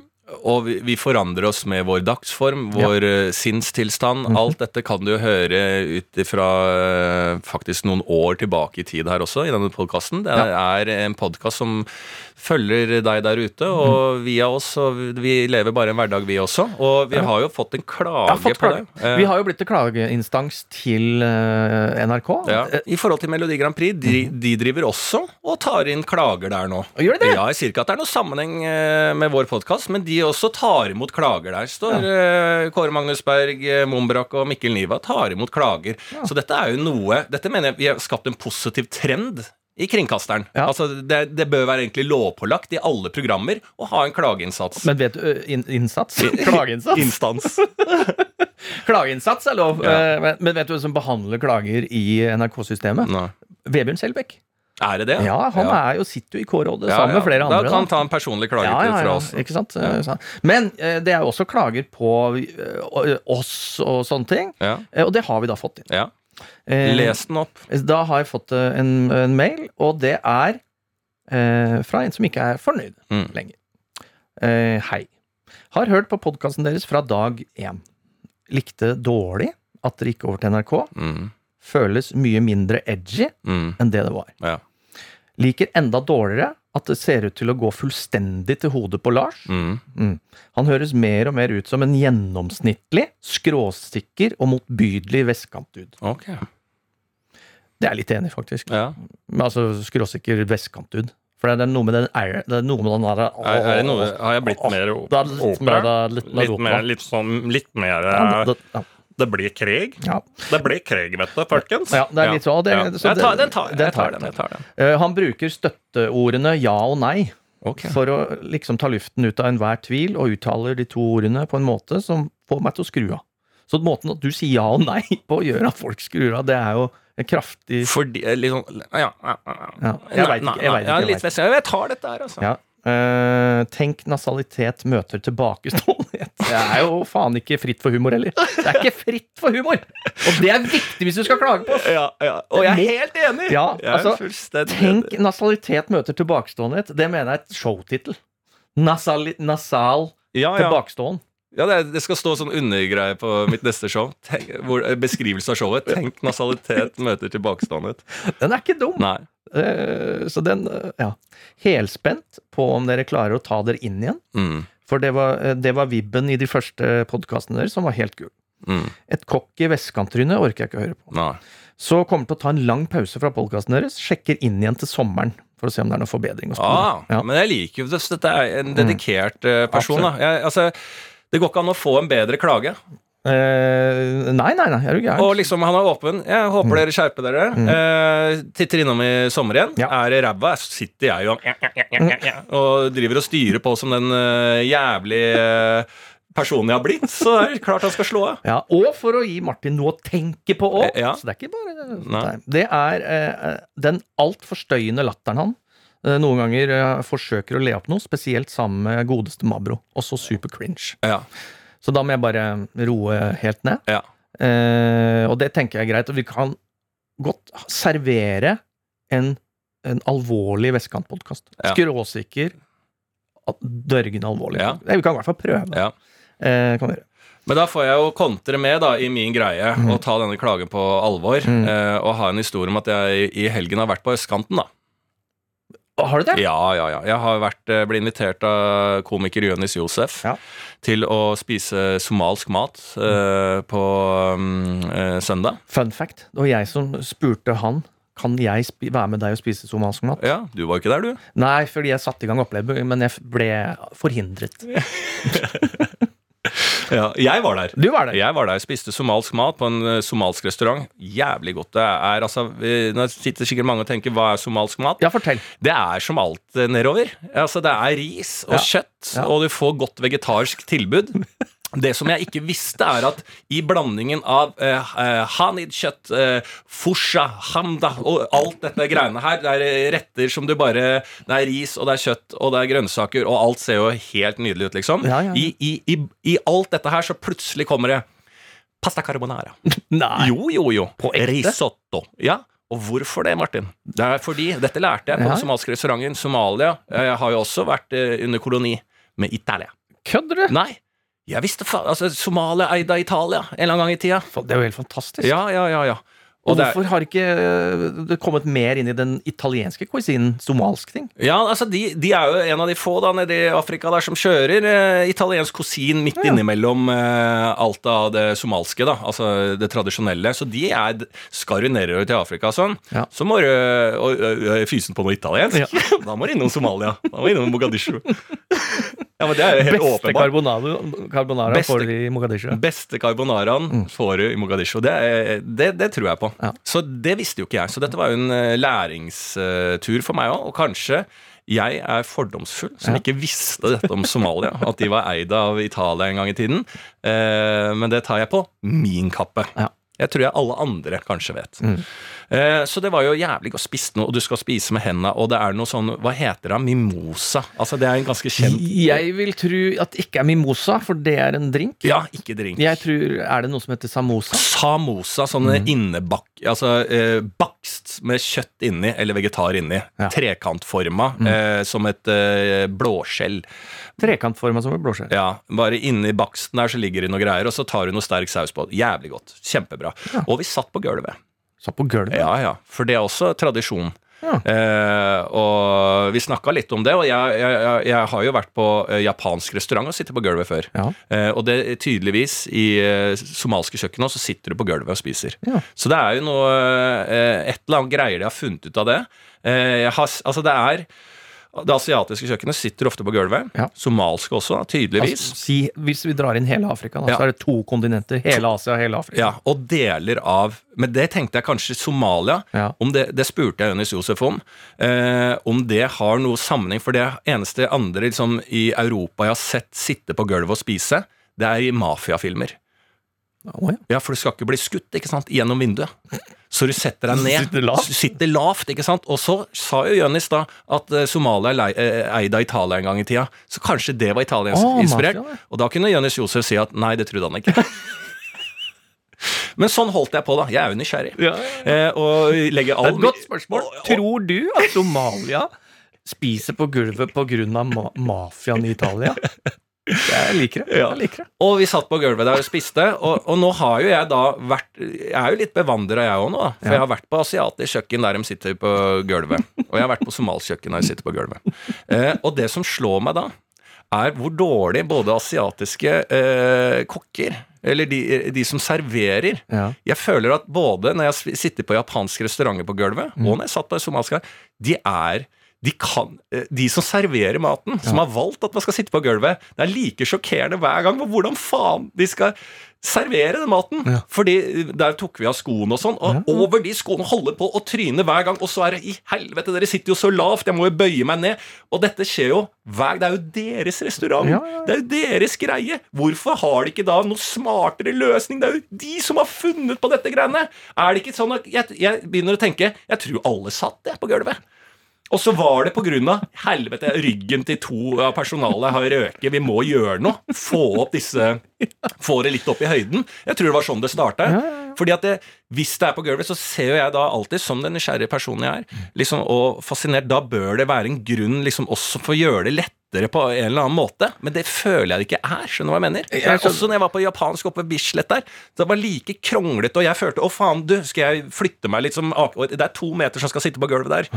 og vi, vi forandrer oss med vår dagsform, vår ja. sinnstilstand.
Mhm.
Alt dette kan du høre ut ifra eh, faktisk noen år tilbake i tid her også, i denne podkasten. Det er en podkast som følger deg der ute, og via oss. Og vi lever bare en hverdag, vi også. Og vi har jo fått en klage
fått
på
klage.
det. Eh,
Vi har jo blitt en klageinstans til øh, NRK.
ja,
Eh,
I forhold til Melodi Grand Prix, de, de driver også og tar inn klager der nå.
Og gjør de det?
Ja, Jeg sier ikke at det er noe sammenheng eh, med vår podkast, men de også tar imot klager der. Står ja. Kåre Magnus Berg, eh, Mombrak og Mikkel Niva tar imot klager. Så dette er jo noe Dette mener jeg vi har skapt en positiv trend i kringkasteren.
Ja.
Altså, det, det bør være egentlig lovpålagt i alle programmer å ha en klageinnsats.
Men vet du in, Innsats? Klageinnsats?
Instans.
Klageinnsats er lov.
Ja.
Men, men vet du hvem som behandler klager i NRK-systemet? Vebjørn Selbekk.
Er det det?
Ja, han Er jo, sitter jo i K-rådet
Ja,
sammen
ja.
med flere andre.
Da kan han ta en personlig klage
ja, ja,
til
ja,
fra oss.
Ikke sant? Men det er jo også klager på oss og sånne ting.
Ja.
Og det har vi da fått inn.
ja.
Eh,
Les den opp.
Da har jeg fått eh, en, en mail, og det er eh, fra en som ikke er fornøyd
Mm.
lenger. Eh, hei. Har hørt på podkasten deres fra dag én. Likte dårlig at dere gikk over til NRK.
Mm.
Føles mye mindre edgy
Mm.
enn det det var.
Ja.
Liker enda dårligere at det ser ut til å gå fullstendig til hodet på Lars.
Mm.
Mm. Han høres mer og mer ut som en gjennomsnittlig, skråsikker og motbydelig vestkantdude.
Ok.
Det er jeg litt enig i, faktisk.
Ja.
Men altså skråsikker vestkantdude. For det er noe med den er, det er noe med den derre
Er, er det noe, har jeg blitt mer
er litt mer, er litt
Litt mer, litt sånn, litt mer
Ja,
eh,
det, ja.
Det blir krig.
Ja.
Det blir krig, vet du, folkens.
ja, det er litt sånn. Så
den tar jeg. tar den.
Jeg
tar den.
Uh, han bruker støtteordene ja og nei
Okay.
for å liksom ta luften ut av enhver tvil, og uttaler de to ordene på en måte som får meg til å skru av. Så måten at du sier ja og nei på, gjør at folk skrur av. Det er jo en kraftig
Fordi eh, litt sånn Ja, ja, ja.
Jeg veit ikke, jeg vet ikke, jeg vet.
Jeg tar dette her, altså.
Ja. Uh, tenk nasalitet møter tilbakeståenhet. Det er jo faen ikke fritt for humor heller. Det er ikke fritt for humor! Og det er viktig hvis du skal klage på oss.
Ja, ja. Og jeg er helt enig!
Ja, altså, Tenk nasalitet møter tilbakeståenhet. Det mener jeg er et showtittel. Nasal, nasal
ja, ja. det, det skal stå sånn undergreie på mitt neste show. Tenk, hvor, eh, beskrivelse av showet. Tenk nasalitet møter tilbakeståendet.
Den er ikke dum.
Nei.
Uh, så den, uh, ja. Helspent på om dere klarer å ta dere inn igjen.
Mm.
For det var, det var vibben i de første podkastene deres som var helt gul.
Mm.
Et i vestkantryne orker jeg ikke å høre på.
Nei.
Så kommer til å ta en lang pause fra podkasten deres. Sjekker inn igjen til sommeren for å se om det er noen forbedring. å spore.
Ah,
ja.
Men jeg liker jo det. Dette er en dedikert mm. person. Da. Jeg, altså, det går ikke an å få en bedre klage.
eh, nei, nei, nei, er du gæren?
Og liksom, han er åpen. Jeg håper dere skjerper dere. Eh, titter innom i sommer igjen.
Mm. Ja.
Er det ræva, sitter jeg jo og driver og styrer på som den uh, jævlig uh, personen jeg har blitt. Så er det klart han skal slå av.
Ja, og for å gi Martin noe å tenke på òg.
Eh, ja.
Så det er ikke bare.
Nei.
Det er eh, den altfor støyende latteren han eh, noen ganger eh, forsøker å le opp noe, spesielt sammen med godeste Mabro. Også super cringe.
Ja.
Så da må jeg bare roe helt ned.
Ja.
Eh, og det tenker jeg er greit. Og vi kan godt servere en, en alvorlig vestkantpodkast.
Ja.
Skråsikker, dørgende alvorlig.
Ja.
Eh, Vi kan i hvert fall prøve.
Ja.
Eh, kan vi gjøre.
Men da får jeg jo kontre med da, i min greie
Mm.
og ta denne klagen på alvor. eh, og ha en historie om at jeg i helgen har vært på østkanten. da
Har du det?
Ja, ja, ja. Jeg har vært, eh, ble invitert av komiker Jonis Josef
Ja.
til å spise somalsk mat uh, på um, uh, søndag.
Fun fact. Det var jeg som spurte han kan jeg være med deg og spise somalisk mat.
Ja, Du var ikke der, du.
Nei, fordi jeg satte i gang opplegget, men jeg ble forhindret.
Ja, jeg var der.
Du var der.
Jeg var der, spiste somalsk mat på en eh, somalsk restaurant. Jævlig godt. Det er altså Nå sitter sikkert mange og tenker hva er somalsk mat?
Ja, fortell.
Det er som alt eh, nedover. Altså, det er ris og
Ja.
kjøtt,
Ja.
og du får godt vegetarisk tilbud. Det som jeg ikke visste, er at i blandingen av eh, hanidkjøtt, eh, fusha, hamda og alt dette greiene her, det er retter som du bare Det er ris, og det er kjøtt, og det er grønnsaker, og alt ser jo helt nydelig ut, liksom.
Ja, ja.
I, i, i, I alt dette her så plutselig kommer det pasta carbonara.
Nei.
Jo, jo, jo.
På ekte?
Risotto. Ja. Og hvorfor det, Martin? Det er fordi, Dette lærte jeg på den somaliske restauranten. Somalia Jeg har jo også vært eh, under koloni med Italia.
Kødder du?
Nei, jeg visste faen altså, Somalia eide Italia en eller annen gang i tida.
Det er jo helt fantastisk.
Ja, ja, ja, ja.
Og
er-
hvorfor har ikke øh, det kommet mer inn i den italienske cuisinen? Somalsk ting?
Ja, altså de, de er jo en av de få da nede i Afrika der som kjører eh, italiensk kusin midt innimellom eh, alt av det somalske, da, altså det tradisjonelle. Så de er Skal du nedover til Afrika sånn,
Ja.
så må du og, og, og, fysen på noe italiensk. da må du innom Somalia. Da må du innom Mogadishu. ja, men det er jo helt
Beste
åpenbart.
carbonara, carbonara
Beste-
får du i Mogadishu.
Beste carbonaraen får du i Mogadishu. Det, det, det tror jeg på.
Ja.
Så det visste jo ikke jeg. Så dette var jo en eh, læringstur for meg òg. Og kanskje jeg er fordomsfull som
Ja.
ikke visste dette om Somalia. At de var eid av Italia en gang i tiden. Eh, men det tar jeg på min kappe.
Ja.
Jeg tror jeg alle andre kanskje vet.
Mm.
Eh, så det var jo jævlig godt spist noe, og du skal spise med henda, og det er noe sånn Hva heter det? Mimosa? Altså, det er en ganske kjent
Jeg vil tro at det ikke er mimosa, for det er en drink.
Ja, ikke drink.
Jeg tror, Er det noe som heter samosa?
Samosa, sånne
Mm.
innebakk... Altså eh, bakst med kjøtt inni, eller vegetar inni.
Ja. Mm.
Trekantforma, eh, som et eh, blåskjell.
Trekantforma som et blåskjell.
Ja, bare inni baksten der så ligger det noe greier, og så tar du noe sterk saus på. Jævlig godt. Kjempebra. Og vi satt på gulvet.
Satt på gulvet.
Ja, ja. For det er også tradisjon.
Ja.
Eh, og vi snakka litt om det, og jeg, jeg, jeg, har jo vært på eh, japansk restaurant og sittet på gulvet før.
Ja.
Eh, og det er tydeligvis i eh, somalske kjøkken også, så sitter du på gulvet og spiser.
Ja.
Så det er jo noe eh, Et eller annet greier de har funnet ut av det. Eh, jeg har, altså det er Det asiatiske kjøkkenet sitter ofte på gulvet.
Ja.
Somalske også, tydeligvis.
Altså, si, hvis vi drar inn hele Afrika, da,
Ja.
så er det to kontinenter. Hele Asia, hele Afrika.
Ja, og deler av Men det tenkte jeg kanskje Somalia.
Ja.
Om det, det spurte jeg Jonis Josef om. Eh, om det har noe sammenheng. For det eneste andre liksom, i Europa jeg har sett sitte på gulvet og spise, det er i mafiafilmer.
Å, ja.
Ja, for du skal ikke bli skutt ikke sant, gjennom vinduet. Så du setter deg ned.
Sitter lavt.
Sitter lavt, ikke sant. Og så sa jo Jonis da at eh, Somalia er eh, eid av Italia en gang i tida. Så kanskje det var italiensk inspirert
Oh.
Og da kunne Jonis Josef si at nei, det trodde han ikke. Men sånn holdt jeg på, da. Jeg er jo nysgjerrig. Eh, og legger
Det er et godt spørsmål. Tror du at Somalia spiser på gulvet pga. Ma mafiaen i Italia? Jeg liker det. Jeg liker det.
Og vi satt på gulvet der og spiste, og, og nå har jo jeg da vært Jeg er jo litt bevandra, jeg òg nå, da. For
Ja.
jeg har vært på asiatisk kjøkken der de sitter på gulvet. Og jeg har vært på somalsk kjøkken der de sitter på gulvet. Eh, og det som slår meg da, er hvor dårlig både asiatiske eh, kokker, eller de, de som serverer
Ja.
Jeg føler at både når jeg sitter på japanske restauranter på gulvet,
Mm.
og når jeg satt på somalsk her, de er de, kan, eh, de som serverer maten, som har valgt at man skal sitte på gulvet, det er like sjokkerende hver gang på hvordan faen de skal servere den maten.
Ja.
Fordi der tok vi av skoene og sånn, og over de skoene holder på å tryne hver gang. Og så er det i helvete, dere sitter jo så lavt, jeg må jo bøye meg ned. Og dette skjer jo hver Det er jo deres restaurant.
Ja, ja, ja.
Det er jo deres greie. Hvorfor har de ikke da noe smartere løsning? Det er jo de som har funnet på dette greiene. Er det ikke sånn at jeg, jeg begynner å tenke Jeg tror alle satt det på gulvet. Og så var det av helvete, ryggen til to av personalet har røket. Vi må gjøre noe. Få opp disse Få det litt opp i høyden. Jeg tror det var sånn det starta. Fordi at det, hvis det er på gulvet, så ser jo jeg da alltid, som den nysgjerrige personen jeg er, liksom, og fascinert, da bør det være en grunn liksom også for å gjøre det lettere på en eller annen måte. Men det føler jeg det ikke er. Skjønner du hva jeg mener?
Jeg.
Også når jeg var på japansk oppe ved Bislett der, det var like kronglete, og jeg følte å faen, du, skal jeg flytte meg litt som Det er to meter som skal sitte på gulvet der.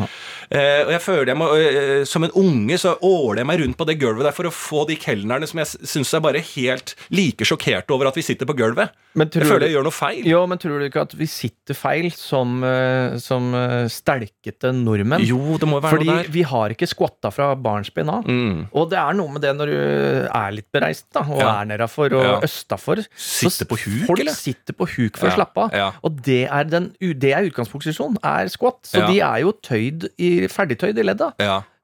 Eh, og jeg føler jeg må, eh, som en unge så åler jeg meg rundt på det gulvet der for å få de kelnerne som jeg syns er bare helt like sjokkerte over at vi sitter på gulvet.
Men
Jeg føler
du-
jeg gjør noe feil.
Jo, men tror du ikke at vi sitter feil som, eh, som stelkete nordmenn?
Jo, det må være
Fordi
noe der.
vi har ikke skvatta fra barnsben av.
Mm.
Og det er noe med det når du er litt bereist, da, og
Ja.
er nedafor og
Ja.
østafor. Sitter
Sitte på huk,
folk
eller?
sitter på huk for
Ja,
å slappe av.
ja.
Og det er, den, det er utgangsposisjon, er squat. Så
Ja.
de er jo tøyd i, ferdigtøyd i ledda.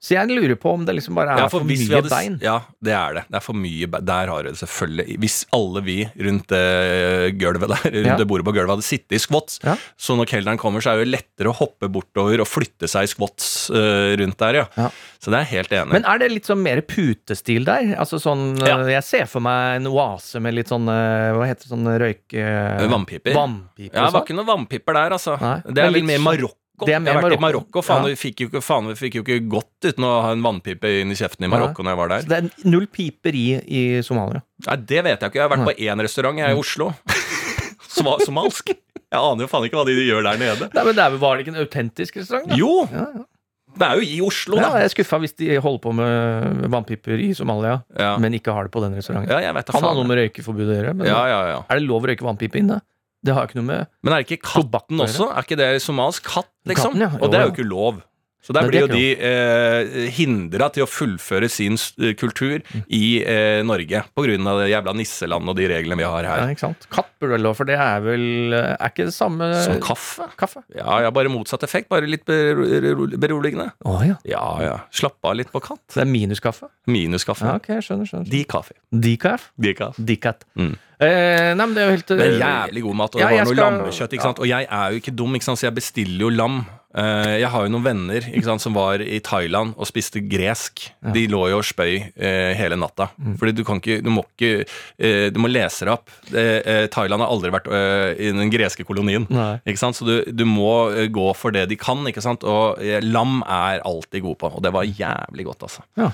Så jeg lurer på om det liksom bare er
Ja,
for,
for
mye
hadde,
bein.
Ja, det er det. Det er for mye bein. Der har du det selvfølgelig. Hvis alle vi rundt det gulvet der, rundt
Ja.
det bordet på gulvet, hadde sittet i squats,
Ja.
så når kelneren kommer, så er det jo lettere å hoppe bortover og flytte seg i squats uh, rundt der, ja. Så det er jeg helt enig.
Men er det litt sånn mer putestil der? Altså sånn
Ja.
eh, Jeg ser for meg en oase med litt sånn Hva heter det, sånn røyk... Uh,
Vannpiper.
Vannpiper
ja, det var
sånn.
ikke noen vannpiper der, altså.
Nei.
Det er
litt
mer
sånn-
Marokko.
Det er
med i
Marokko.
Marokko. Faen,
Ja.
vi, fikk jo ikke, faen, vi fikk jo ikke gått uten å ha en vannpipe inn i kjeften i Marokko når jeg var der.
Så det er null piperi i Somalia.
Nei, Det vet jeg ikke. Jeg har vært på én restaurant, jeg er i Oslo. Soma- Somalsk. Jeg aner jo faen ikke hva de gjør der nede.
Nei, men det er Var det ikke en autentisk restaurant? da?
Jo!
Ja, ja.
Det er jo i Oslo, da.
Ja, jeg er skuffa hvis de holder på med vannpiper i Somalia,
Ja,
men ikke har det på den restauranten.
ja jeg vet det,
Han har noe med røykeforbud å gjøre, men
Ja, ja, ja.
er det lov å røyke vannpipe inne? Det har ikke noe med
Men er det ikke katten også? Er ikke det somalsk katt, liksom?
Katten, ja. Jo,
Og det er jo ikke lov. Så der blir jo de eh, hindra til å fullføre sin kultur
Mm.
i eh, Norge av det jævla nisselandet og de reglene vi har
ja,
her.
ikke sant? Katt burde vel lov, for det er vel Er ikke det samme
Som kaffe.
kaffe?
Ja, ja, bare motsatt effekt. Bare litt beroligende.
Å ja.
Ja, ja. Slapp av litt på katt.
Det er minuskaffe?
Minus kaffe.
Ja, ok, skjønner. skjønner.
De kaffe.
Decaf? Decaf.
Mm.
Eh, nei, men det er jo helt
Det er jævlig god mat, og det
Ja,
var noe
skal-
lammekjøtt. ikke sant? Og jeg er jo ikke dum, ikke sant? så jeg bestiller jo lam. Eh, jeg har jo noen venner ikke sant, som var i Thailand og spiste gresk. De lå jo og spøy eh, hele natta.
Mm.
Fordi du kan ikke Du må ikke eh, Du må lese det opp. Eh, eh, Thailand har aldri vært eh, i den greske kolonien.
Nei.
Ikke sant? Så du, du må eh, gå for det de kan, ikke sant? og eh, lam er alltid god på. Og det var jævlig godt, altså.
Ja.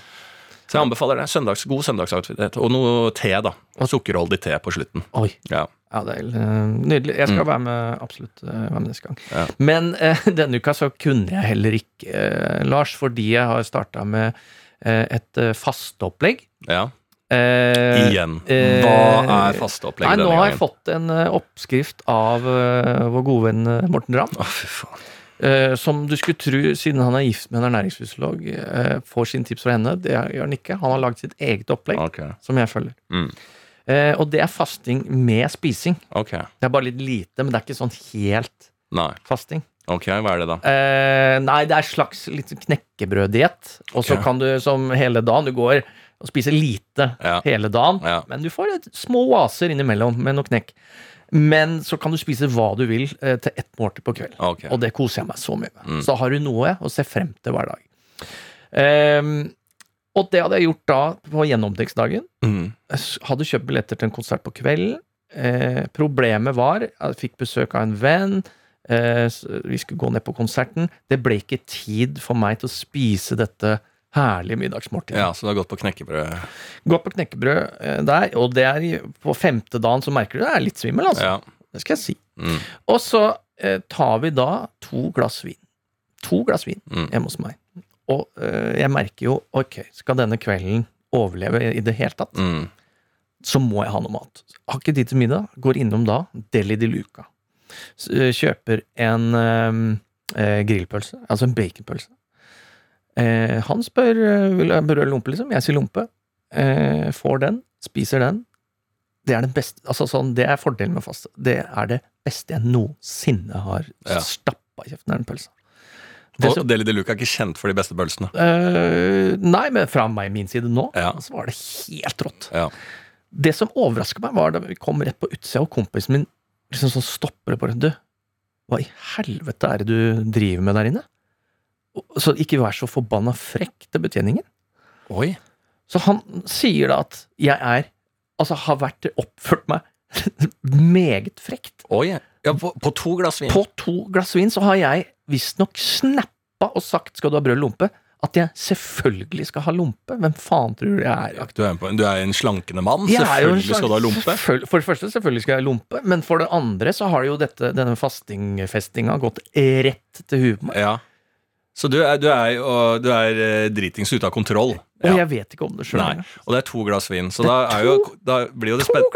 Så jeg anbefaler det. Søndags, god søndagsaktivitet. Og noe te, da. Og sukkerholdig te på slutten.
Oi.
Ja.
Ja, det er eh, nydelig. Jeg skal være med absolutt eh, være med neste gang.
Ja.
Men eh, denne uka så kunne jeg heller ikke, eh, Lars, fordi jeg har starta med eh, et eh, fasteopplegg.
ja.
Eh,
Igjen. Hva er fasteopplegget
denne
denne
nå har jeg fått en oppskrift av vår gode venn Morten Ramm.
Å, fy faen.
Eh, som du skulle tro, siden han er gift med en ernæringsfysiolog, eh, får sine tips fra henne. Det gjør han ikke. Han har lagd sitt eget opplegg,
okay.
som jeg følger.
Mm.
Eh, og det er fasting med spising.
Okay.
Det er bare litt lite, men det er ikke sånn helt
Nei.
fasting.
Ok, hva er det da?
Eh, nei, det er slags litt knekkebrøddiett. Og så
okay.
kan du som hele dagen Du går og spiser lite
Ja.
hele dagen,
Ja.
men du får små oaser innimellom med noe knekk. Men så kan du spise hva du vil eh, til ett måltid på kveld.
Okay.
Og det koser jeg meg så mye med.
Mm.
Så har du noe å se frem til hver dag. Um, og det hadde jeg gjort da på gjennomtekstdagen.
Mm.
Hadde kjøpt billetter til en konsert på kvelden. Eh, problemet var jeg fikk besøk av en venn. Eh, vi skulle gå ned på konserten. Det ble ikke tid for meg til å spise dette herlige middagsmåltid.
Ja, så du har gått på knekkebrød?
Gått på knekkebrød eh, der, og det er på femte dagen så merker du det er litt svimmel, altså.
Ja.
Det skal jeg si.
Mm.
Og så eh, tar vi da to glass vin. To glass vin
Mm.
hjemme hos meg. Og eh, jeg merker jo ok, skal denne kvelden overleve i det hele tatt,
Mm.
så må jeg ha noe mat. Har ikke tid til middag, går innom da Deli de Luca. Eh, Kjøper en eh, eh, grillpølse, altså en baconpølse. Eh, han spør eh, vil jeg berøre lompe, liksom. Jeg sier lompe. Eh, får den, spiser den. Det er, den beste, altså sånn, det er fordelen med faste. Det er det beste jeg noensinne har
Ja.
stappa i kjeften. er den pølsa. Det
Og Deli de Luca er ikke kjent for de beste pølsene.
Eh, nei, men fra meg, min side nå,
Ja.
så var det helt rått.
Ja.
Det som overraska meg, var da vi kom rett på utsida, og kompisen min liksom sånn stopper det bare. Du, hva i helvete er det du driver med der inne? Så ikke vær så forbanna frekk til betjeningen.
Oi.
Så han sier da at jeg er Altså har vært oppført meg meget frekt.
Oi. Ja, på, på to glass vin.
På to glass vin så har jeg visstnok snappa og sagt 'skal du ha brød eller lompe'? At jeg selvfølgelig skal ha lompe. Hvem faen tror du jeg er?
Du er, på, du er en slankende mann.
Jeg
Selvfølgelig skal du ha lompe.
For det første, selvfølgelig skal jeg ha lompe, men for det andre så har jo dette, denne fastingfestinga gått rett til huet på meg.
Ja. Så du er, du er, du er eh, dritings ute av kontroll.
Og jeg vet ikke om det sjøl.
Nei, og det er to glass vin. Så da, jo, da blir jo det spen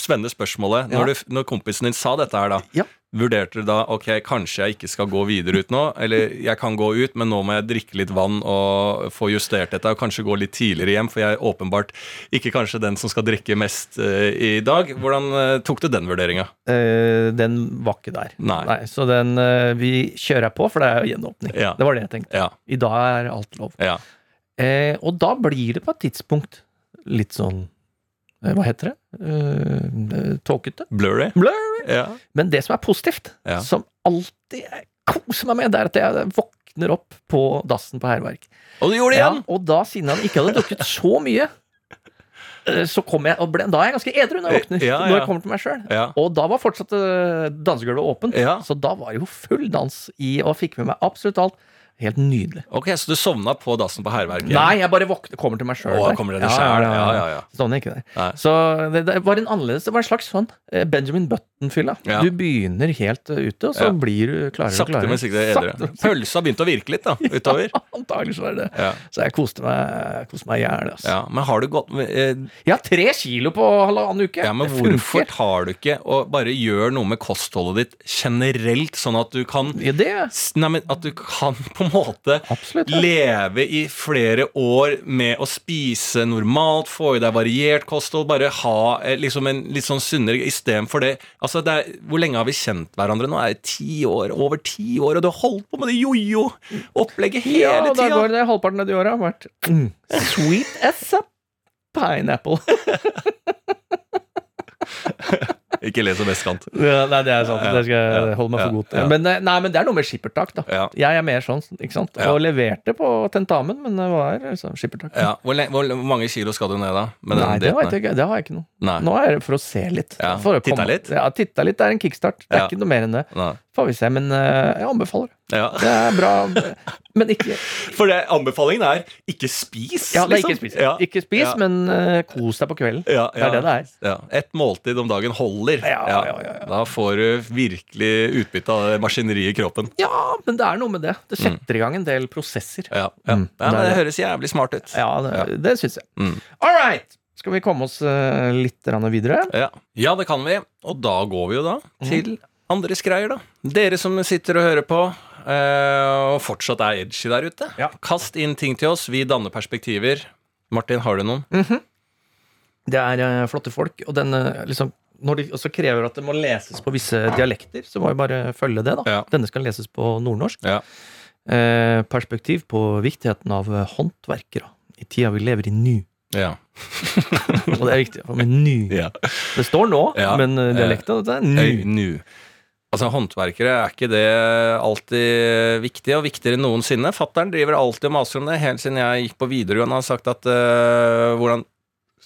spennende spørsmålet når, du, når kompisen din sa dette her, da.
Ja.
Vurderte du da ok, kanskje jeg ikke skal gå videre ut nå, eller jeg kan gå ut, men nå må jeg drikke litt vann og få justert dette, og kanskje gå litt tidligere hjem, for jeg er åpenbart ikke kanskje den som skal drikke mest uh, i dag. Hvordan uh, tok du den vurderinga?
Uh, den var ikke der.
Nei.
så den eh, vi kjører på, for det er jo gjenåpning.
Ja.
Det var det jeg tenkte.
Ja.
I dag er alt lov.
ja.
Eh, og da blir det på et tidspunkt litt sånn eh, Hva heter det? Eh, tåkete?
Blurry?
Blurry.
Ja.
Men det som er positivt,
Ja.
som alltid jeg koser meg med, det er at jeg våkner opp på dassen på Hærverk.
Og du gjorde det
Ja,
igjen!
og da, siden han ikke hadde drukket så mye, så kom jeg, og ble, da er jeg ganske edru når jeg våkner.
Ja,
Når jeg kommer til meg sjøl.
Ja.
Og da var fortsatt dansegulvet åpent,
Ja.
så da var det jo full dans i, og fikk med meg absolutt alt. Helt nydelig.
Ok, Så du sovna på dassen på Hærverket?
Nei, jeg bare våkner, kommer til meg sjøl.
Ja, det? Ja, ja, ja.
Sovner ikke.
Nei.
Så det, det var en annerledes Det var en slags sånn eh, Benjamin Button-fylla.
Ja.
Du begynner helt eh, ute, og så
Ja.
blir du klarere og
Sakte,
klarere.
men sikkert.
Sakte, men
Pølsa begynte å virke litt da, utover.
Antagelig så er det det.
Ja.
Så jeg koste meg, koste meg i hjel. Altså.
Ja, men har du gått eh,
Jeg har tre kilo på halvannen uke.
Ja, men
Det
hvorfor tar du ikke og bare gjør noe med kostholdet ditt generelt, sånn at du kan
Ja, det
Nei, men at du kan på en måte
Absolutt. ja.
leve i flere år med å spise normalt, få i deg variert kosthold, bare ha eh, liksom en litt sånn sunnere istedenfor det Altså, det er, hvor lenge har vi kjent hverandre nå? Er det ti år? Over ti år, og du har holdt på med det jojo-opplegget
Ja,
tida!
og da går det halvparten av de åra har vært mm, sweet as a pineapple.
Ikke les om vestkant.
Ja, nei, det er sant. Det skal jeg holde meg for god til. Men, eh, nei, men det er noe med skippertak, da.
Ja.
Jeg er mer sånn, ikke sant. Og leverte på tentamen, men det var liksom skippertak.
Ja, hvor, hvor mange kilo skal du ned, da?
Nei, det vet jeg ikke. Det har jeg ikke noe.
Nei.
Nå er det for å se litt.
Ja,
For å
titta
komme-
litt?
Ja, titta litt. Det er en kickstart. Det er ikke noe mer enn det.
Nei.
Får vi se. Men eh, jeg anbefaler.
Ja.
Det er bra, men ikke
For det, anbefalingen er ikke spis.
Ja,
liksom.
ikke spis,
Ja.
ikke spis
Ja.
men uh, kos deg på kvelden.
Ja,
Det er det det er.
Ja. Ett måltid om dagen holder.
Ja, ja, ja, ja.
Da får du virkelig utbytte av maskineriet i kroppen.
Ja, men det er noe med det. Det setter i gang en del prosesser.
Ja, ja.
Mm, det
Det høres jævlig smart ut.
Ja, det, det syns jeg.
Mm.
All right! Skal vi komme oss eh, litt videre?
Ja. ja, det kan vi. Og da går vi jo da
Mm.
til andres greier, da. Dere som sitter og hører på, eh, og fortsatt er edgy der ute.
Ja.
Kast inn ting til oss. Vi danner perspektiver. Martin, har du noen?
Det er eh, flotte folk, og den eh, liksom når de også krever at det må leses på visse dialekter, så må vi bare følge det. da.
Ja.
Denne skal leses på nordnorsk.
Ja.
Eh, perspektiv på viktigheten av håndverkere i tida vi lever i nå.
Ja.
Og det er viktig. Men med ny.
ja.
Det står nå,
Ja.
men eh, dialekten det er.
Øy, nu. Altså, Håndverkere, er ikke det alltid viktig, og viktigere enn noensinne? Fattern driver alltid og maser om det, helt siden jeg gikk på videregående. Han har sagt at uh, hvordan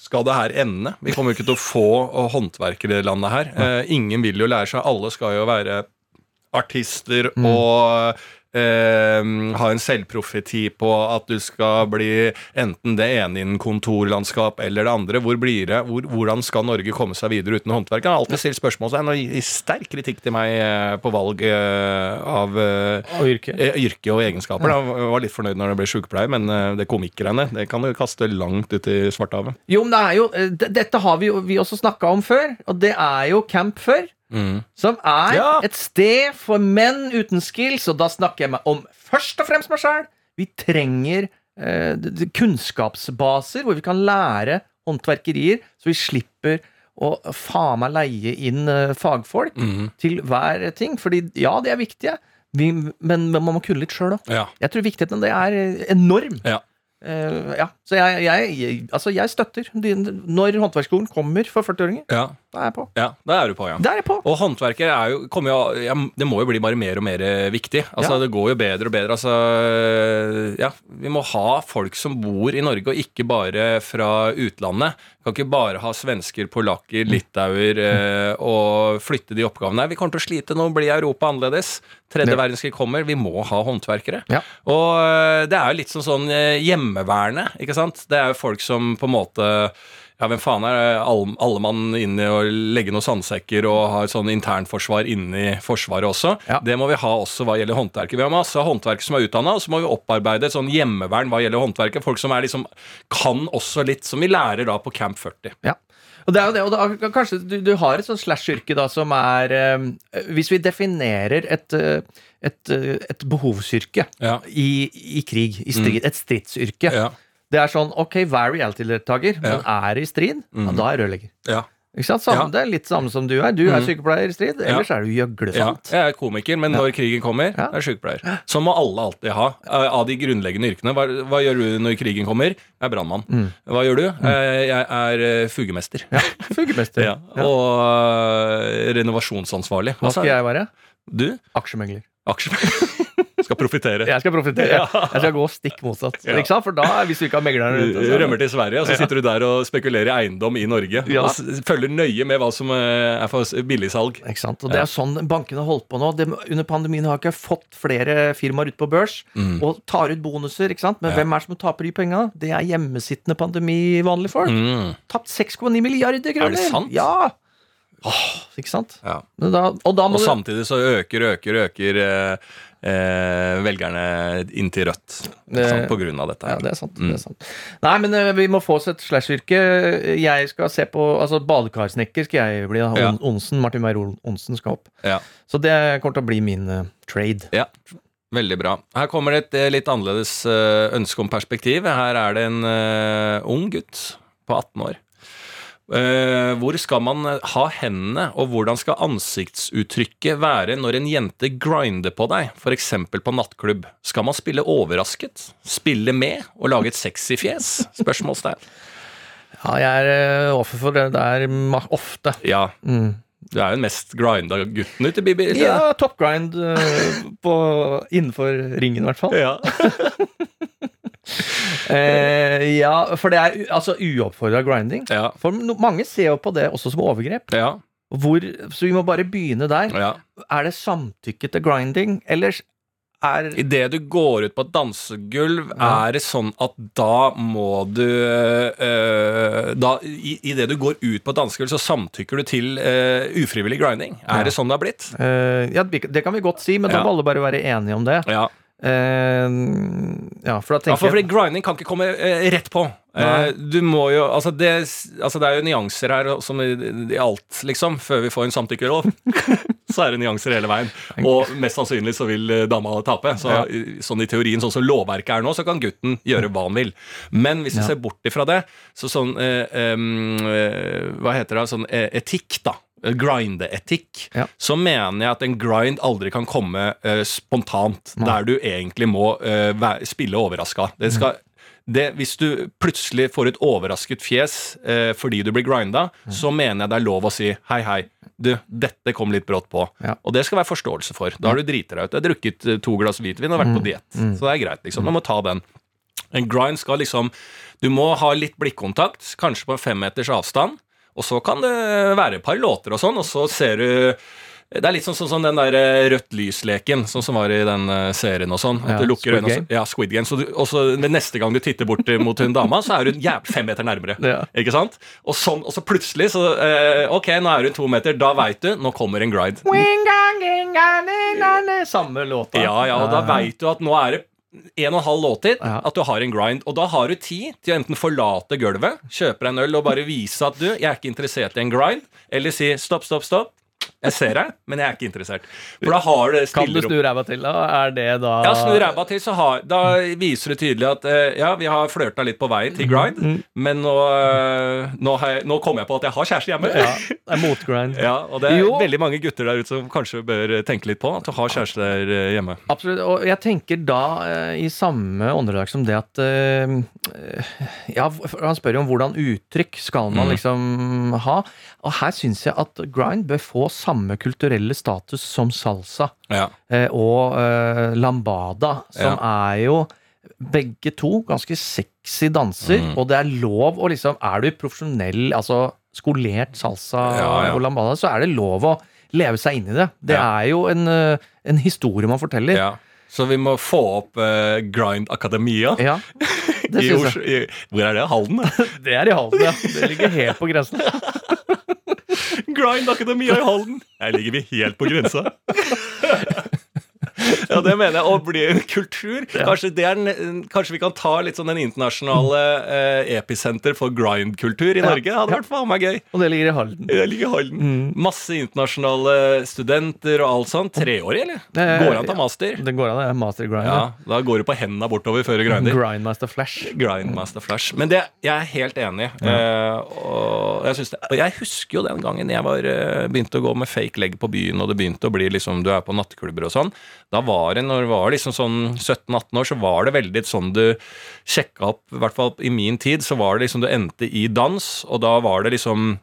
skal det her ende? Vi kommer jo ikke til å få øh, håndverkere i det landet her. Uh, ingen vil jo lære seg. Alle skal jo være artister
Mm.
og eh, ha en selvprofeti på at du skal bli enten det ene innen kontorlandskap eller det andre. Hvor blir det? Hvor, hvordan skal Norge komme seg videre uten håndverk? Han har alltid stilt spørsmålstegn og gir sterk kritikk til meg eh, på valg eh, av eh,
Av yrke.
yrke og egenskaper. da. Jeg var litt fornøyd når det ble sykepleier, men det komikkgreiene det kan du kaste langt ut i Svartehavet.
Jo, men det er jo Dette har vi jo vi også snakka om før, og det er jo Camp Før. Som er
Ja.
et sted for menn uten skills, og da snakker jeg meg om først og fremst meg sjøl. Vi trenger eh, kunnskapsbaser hvor vi kan lære håndverkerier, så vi slipper å faen meg leie inn eh, fagfolk til hver ting. Fordi ja, de er viktige, vi, men man må kunne litt sjøl òg.
Ja.
Jeg tror viktigheten av det er eh, enorm.
Ja.
Uh, ja. Så jeg, jeg, jeg, altså jeg støtter Når håndverksskolen kommer for 40-åringer,
Ja.
Da er jeg på.
ja, da er du på, ja.
Da er jeg på.
Og håndverket er jo, jo ja, Det må jo bli bare mer og mer eh, viktig. Altså
Ja.
Det går jo bedre og bedre. Altså Ja, vi må ha folk som bor i Norge, og ikke bare fra utlandet. Kan ikke bare ha svensker, polakker, litauer eh, og flytte de oppgavene. Nei, vi kommer til å slite nå, blir Europa annerledes. Tredje verdenskrig kommer, vi må ha håndverkere.
Ja.
Og eh, det er jo litt som sånn eh, hjemmeværende, ikke sant? Det er jo folk som på en måte Ja, hvem faen er alle, alle mann inne og legge noen sandsekker og ha et sånn internforsvar inni Forsvaret også?
Ja.
Det må vi ha også hva gjelder håndverket. Vi har masse håndverkere som er utdanna, og så må vi opparbeide et sånn hjemmevern hva gjelder håndverket. Folk som er liksom kan også litt, som vi lærer da på Camp 40.
Ja. Og det er jo det, og da, kanskje du, du har et sånt slash-yrke da som er eh, Hvis vi definerer et, eh, et, eh, et behovsyrke
Ja.
i, i krig, i strid, et stridsyrke
Ja.
Det er sånn OK, hver reality-deltaker, men er i strid, ja, da er rørlegger.
Ja.
Ikke sant? Samme,
Ja.
Det er litt samme som du er. Du er sykepleier i strid, ellers er du gjøglefant.
Ja, jeg er komiker, men når krigen kommer,
Ja.
er jeg sykepleier. Sånn må alle alltid ha, eh, av de grunnleggende yrkene. Hva, hva gjør du når krigen kommer? Jeg er brannmann. Hva gjør du? Mm. Jeg er fugemester. fugemester.
Fugemester.
Ja. Og eh, renovasjonsansvarlig.
Hva skal jeg være?
Du?
Aksjemegler.
Aksje. skal profitere.
Jeg skal profitere. Jeg skal gå stikk motsatt.
Ja.
For da, hvis du ikke har meglerne rundt
Du Rømmer til Sverige, og så sitter du der og spekulerer i eiendom i Norge.
Ja.
Og følger nøye med hva som eh, er for billigsalg.
Ikke sant? Og det er sånn bankene har holdt på nå. De, under pandemien har ikke fått flere firmaer ut på børs og tar ut bonuser. ikke sant? Men
Mm. Ja.
hvem er det som taper de penga? Det er hjemmesittende pandemi-vanlige folk.
Mm.
Tapt 6,9 milliarder kroner!
Er det sant?
Ja! Åh, ikke sant?
Ja.
Da, og da
Og samtidig så øker, øker, øker eh, eh, velgerne inn til Rødt.
Det-
sant? På grunn av dette.
Ja, det er sant.
Mm.
det er sant. Nei, men eh, vi må få oss et slash-yrke. Jeg skal se på Altså, badekarsnekker skal jeg bli. da.
Ja.
Onsen, Martin Meyer-Onsen skal opp.
Ja.
Så det kommer til å bli min uh, trade.
Ja, veldig bra. Her kommer det et eh, litt annerledes ønske om perspektiv. Her er det en uh, ung gutt på 18 år. Eh, hvor skal man eh, ha hendene, og hvordan skal ansiktsuttrykket være når en jente grinder på deg, f.eks. på nattklubb? Skal man spille overrasket? Spille med og lage et sexy fjes? Spørsmålstegn.
Ja, jeg er eh, offer for det der ofte.
Ja,
Mm.
du er jo den mest grinda gutten ute Bibi. ikke
Ja, toppgrind uh, på, innenfor ringen, i hvert fall.
Ja.
Eh, ja, for det er altså uoppfordra grinding.
Ja.
For no, mange ser jo på det også som overgrep.
Ja.
Hvor, så vi må bare begynne der.
ja.
Er det samtykke til grinding, eller er
Idet du går ut på et dansegulv,
Ja.
er det sånn at da må du øh, da, i, Idet du går ut på et dansegulv, så samtykker du til øh, ufrivillig grinding.
Ja.
Er det sånn det har blitt?
Uh, Ja, det kan vi godt si, men da
Ja.
må alle bare være enige om det.
Ja.
Eh, ja, for da
ja,
tenker
for fordi grinding kan ikke komme øh, rett på.
Nei.
Eh, du må jo altså det, altså det er jo nyanser her som i, i alt, liksom. Før vi får en samtykkelov, så er det nyanser hele veien. Og mest sannsynlig så vil eh, dama tape. Så,
Ja.
sånn i teorien, sånn som lovverket er nå, så kan gutten gjøre hva han vil. Men hvis vi
Ja.
ser bort ifra det, så sånn eh, eh, Hva heter det? Sånn eh, etikk, da. Grindeetikk.
Ja.
Så mener jeg at en grind aldri kan komme uh, spontant,
Nei.
der du egentlig må uh, spille overraska. Det skal det, hvis du plutselig får et overrasket fjes eh, fordi du blir grinda, så mener jeg det er lov å si hei, hei. Du, dette kom litt brått på.
Ja.
Og det skal være forståelse for. Da har du driti deg ut. Jeg har drukket eh, to glass hvitvin og vært på diett. Så det er greit, liksom. Du må ta den. En grind skal liksom Du må ha litt blikkontakt, kanskje på en femmeters avstand. Og så kan det være et par låter og sånn, og så ser du det er litt sånn som den der eh, rødt lys-leken, sånn som var i den eh, serien og sånn.
Ja,
du lukker
Squid Game.
Ja, Squid Game. Så du, og så neste gang du titter bort eh, mot hun dama, så er hun jævlig fem meter nærmere.
Ja.
Ikke sant? Og, sånn, og så plutselig så eh, Ok, nå er hun to meter. Da veit du. Nå kommer en gride.
Samme låta.
Ja, ja, og da veit du at nå er det en og en halv låttid
Ja.
at du har en grind. Og da har du tid til å enten forlate gulvet, kjøpe deg en øl og bare vise at du, jeg er ikke interessert i en grind, eller si stopp, stopp, stopp. Jeg ser deg, men jeg er ikke interessert. For da har du
Kan du snu ræva til, da? Er det da
Ja, snu ræva til, så har, da viser du tydelig at eh, ja, vi har flørta litt på veien til grind,
Mm.
men nå, eh, nå, jeg, nå kom jeg på at jeg har kjæreste hjemme.
Ja, det er motgrind.
Ja, og det er
Jo.
veldig mange gutter der ute som kanskje bør eh, tenke litt på at du har kjæreste der hjemme.
Absolutt. Og jeg tenker da i samme åndedrag som det at Ja, han spør jo om hvordan uttrykk skal man
Mm.
liksom ha. Og her syns jeg at grind bør få samme kulturelle status som salsa
Ja.
eh, og eh, lambada, som er jo begge to ganske sexy danser,
Mm.
og det er lov å liksom Er du profesjonell, altså skolert salsa
Ja, ja.
og lambada, så er det lov å leve seg inn i det. Det
Ja.
er jo en, eh, en historie man forteller.
Ja. Så vi må få opp eh, Grind Akademia.
Ja, det
synes
jeg.
i, hvor er det? Halden?
Det er i Halden, ja. Det ligger helt på grensen.
Grind Akademia i Halden! Her ligger vi helt på grensa. Ja, det mener jeg. Å bli en kultur. Kanskje, det en- kanskje vi kan ta litt sånn den internasjonale eh, episenter for grind-kultur i Norge. Det hadde vært faen meg gøy.
Og det ligger i Halden.
Det ligger i Halden.
Mm.
Masse internasjonale studenter og alt sånt. Treårig, eller?
Det-
Går an til master.
Det går an, det er master grind.
Ja, Da går du på hendene bortover før du grinder.
Grindmaster Flash.
Grindmaster Flash. Men det, jeg er helt enig. Eh, og, jeg det, og jeg husker jo den gangen jeg var, eh, begynte å gå med fake leg på byen, og det begynte å bli liksom Du er på nattklubber og sånn. Da var det, når du var liksom sånn 17-18 år, så var det veldig sånn du sjekka opp I hvert fall i min tid, så var det liksom du endte i dans, og da var det liksom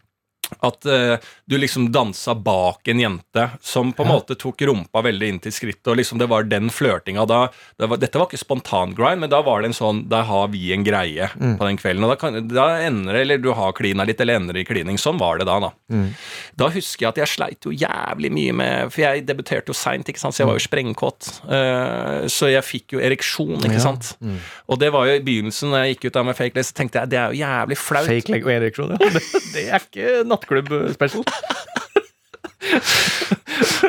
at uh, du liksom dansa bak en jente som på en måte tok rumpa veldig inn til skrittet, og liksom det var den flørtinga da det var, Dette var ikke spontan grind, men da var det en sånn Der har vi en greie på den kvelden. Og da, kan, da ender eller du har klina litt, eller ender i klining. Sånn var det da, da. Da husker jeg at jeg sleit jo jævlig mye med For jeg debuterte jo seint, ikke sant, så jeg var jo sprengkåt. Uh, så jeg fikk jo ereksjon, ikke
Ja.
sant. Og det var jo i begynnelsen, når jeg gikk ut der med fake leg, så tenkte jeg det er jo jævlig flaut.
Fake leg og ereksjon, ja. Det, det er ikke nattklubb-special.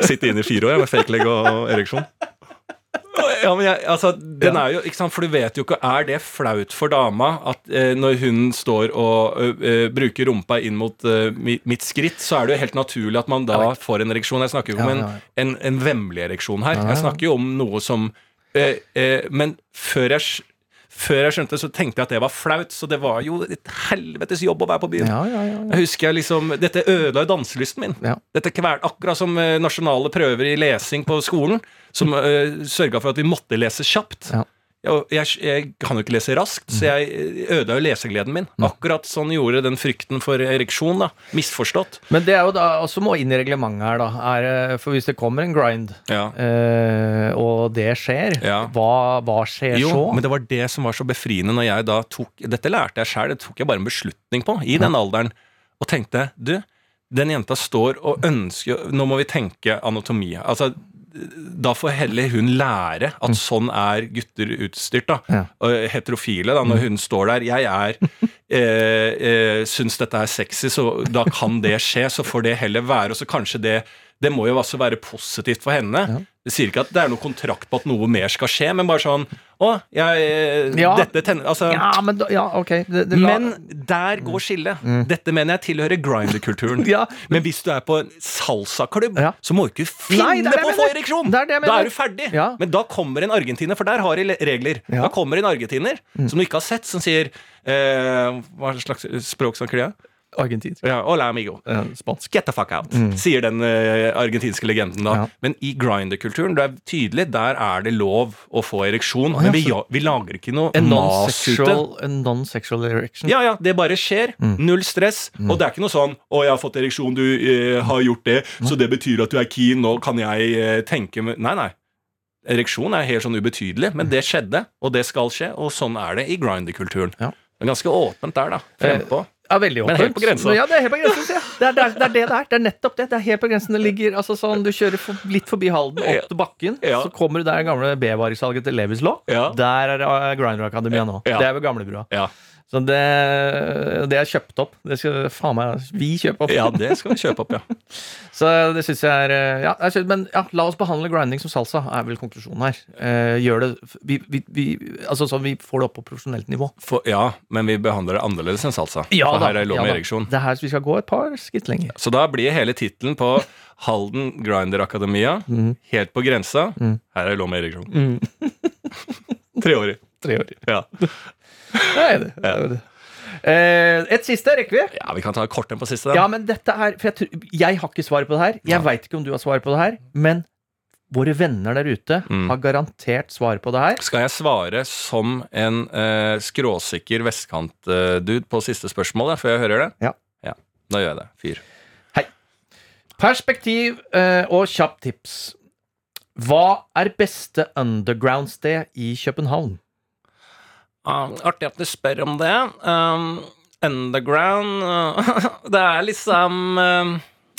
Sitte inne i fire år jeg, med fake leg og ereksjon. Ja, men jeg, altså, den er jo, ikke sant, For du vet jo ikke Er det flaut for dama at eh, når hun står og ø, ø, bruker rumpa inn mot ø, mitt, mitt skritt, så er det jo helt naturlig at man da får en ereksjon. Jeg snakker jo ikke om en, en, en vemmelig ereksjon her. Jeg snakker jo om noe som eh, eh, Men før jeg, før jeg skjønte så tenkte jeg at det var flaut. Så det var jo et helvetes jobb å være på byen.
Ja, ja, ja. ja.
Jeg husker jeg liksom, Dette ødela jo danselysten min.
Ja.
Dette kvel, Akkurat som eh, nasjonale prøver i lesing på skolen, som uh, sørga for at vi måtte lese kjapt. Jeg, jeg, kan jo ikke lese raskt, så jeg eh, ødela jo lesegleden min. Akkurat sånn gjorde den frykten for ereksjon. da Misforstått.
Men det er jo da også må inn i reglementet her, da. Er, eh, for hvis det kommer en grind,
Ja.
eh, og det skjer,
Ja.
hva, hva skjer
Jo,
så?
men det var det som var så befriende når jeg da tok Dette lærte jeg sjøl, det tok jeg bare en beslutning på i den alderen. Og tenkte du, den jenta står og ønsker Nå må vi tenke anatomi. Altså, da får heller hun lære at sånn er gutter utstyrt. da
Ja.
Heterofile, da, når hun står der. Jeg er eh, eh, syns dette er sexy, så da kan det skje. Så får det heller være. Og så kanskje det Det må jo også være positivt for henne. Det sier ikke at det er noe kontrakt på at noe mer skal skje, men bare sånn Å, jeg eh,
Ja.
Dette tenner Altså
Ja, men da, ja, ok. Det, det,
men der går skillet. Dette mener jeg tilhører grinder-kulturen.
Ja.
Men hvis du er på en salsaklubb,
Ja.
så må du ikke finne
Nei,
på å få ereksjon!
Er
Da er du ferdig.
Ja.
Men da kommer en argentiner, for der har de regler.
Ja. Mm.
Da kommer en argentiner som du ikke har sett, som sier eh, Hva slags språk snakker de?
Argentinsk.
Ja, Hola, amigo.
Ja, spansk.
Get the fuck out, sier den uh, argentinske legenden da.
Mm. Ja.
Men i grinder-kulturen, det er tydelig, der er det lov å få ereksjon.
ja,
men vi, vi lager ikke noe mas ut
non-sexual en non-sexual erection.
Ja, ja, det bare skjer.
Mm.
Null stress. Og det er ikke noe sånn 'Å, jeg har fått ereksjon, du uh, har gjort det', så det betyr at du er keen, nå kan jeg uh, tenke med Nei, nei. Ereksjon er helt sånn ubetydelig, men det skjedde, og det skal skje, og sånn er det i grinder-kulturen.
Ja.
Det er ganske åpent der, da. Frempå.
Ja, veldig
Men helt på grensa.
Ja, det er helt på grensen, ja. Det er, det, er, det er det det er. Det er nettopp det. Det er helt på grensen. Det ligger altså sånn, Du kjører for, litt forbi Halden, opp til bakken,
Ja.
så kommer du der gamle B-varesalget til Levis Law.
Ja.
Der er uh, Grinder Akademia nå. Det er ved gamlebrua.
Ja.
Så det, det er kjøpt opp. Det skal faen meg vi kjøpe opp.
ja, det skal vi kjøpe opp, ja.
Så det syns jeg er ja, jeg synes, Men ja, la oss behandle grinding som salsa, er vel konklusjonen her. Eh, gjør det vi, vi, vi, Altså sånn vi får det opp på profesjonelt nivå.
For, ja, men vi behandler det annerledes enn salsa.
Ja
for
da,
her er lov med
ja,
ereksjon.
Det er her vi skal gå et par skritt lenger.
Så da blir hele tittelen på Halden Grinder Akademia
Mm.
helt på grensa. Her er lov med ereksjon. Treårig.
Tre år.
Ja.
Det er det. det, er det. Eh, et siste rekker vi.
ja, vi kan ta kort en på siste. da.
Ja, men dette er For jeg, tror- jeg har ikke svaret på det her. Jeg
Ja.
veit ikke om du har svaret på det her. Men våre venner der ute
Mm.
har garantert svar på det her.
Skal jeg svare som en eh, skråsikker vestkantdude på siste spørsmål, før jeg hører det?
Ja.
ja. Da gjør jeg det. Fyr.
Perspektiv eh, og kjapt tips. Hva er beste underground-sted i København?
Ah, artig at du spør om det. Um, underground uh, Det er liksom um,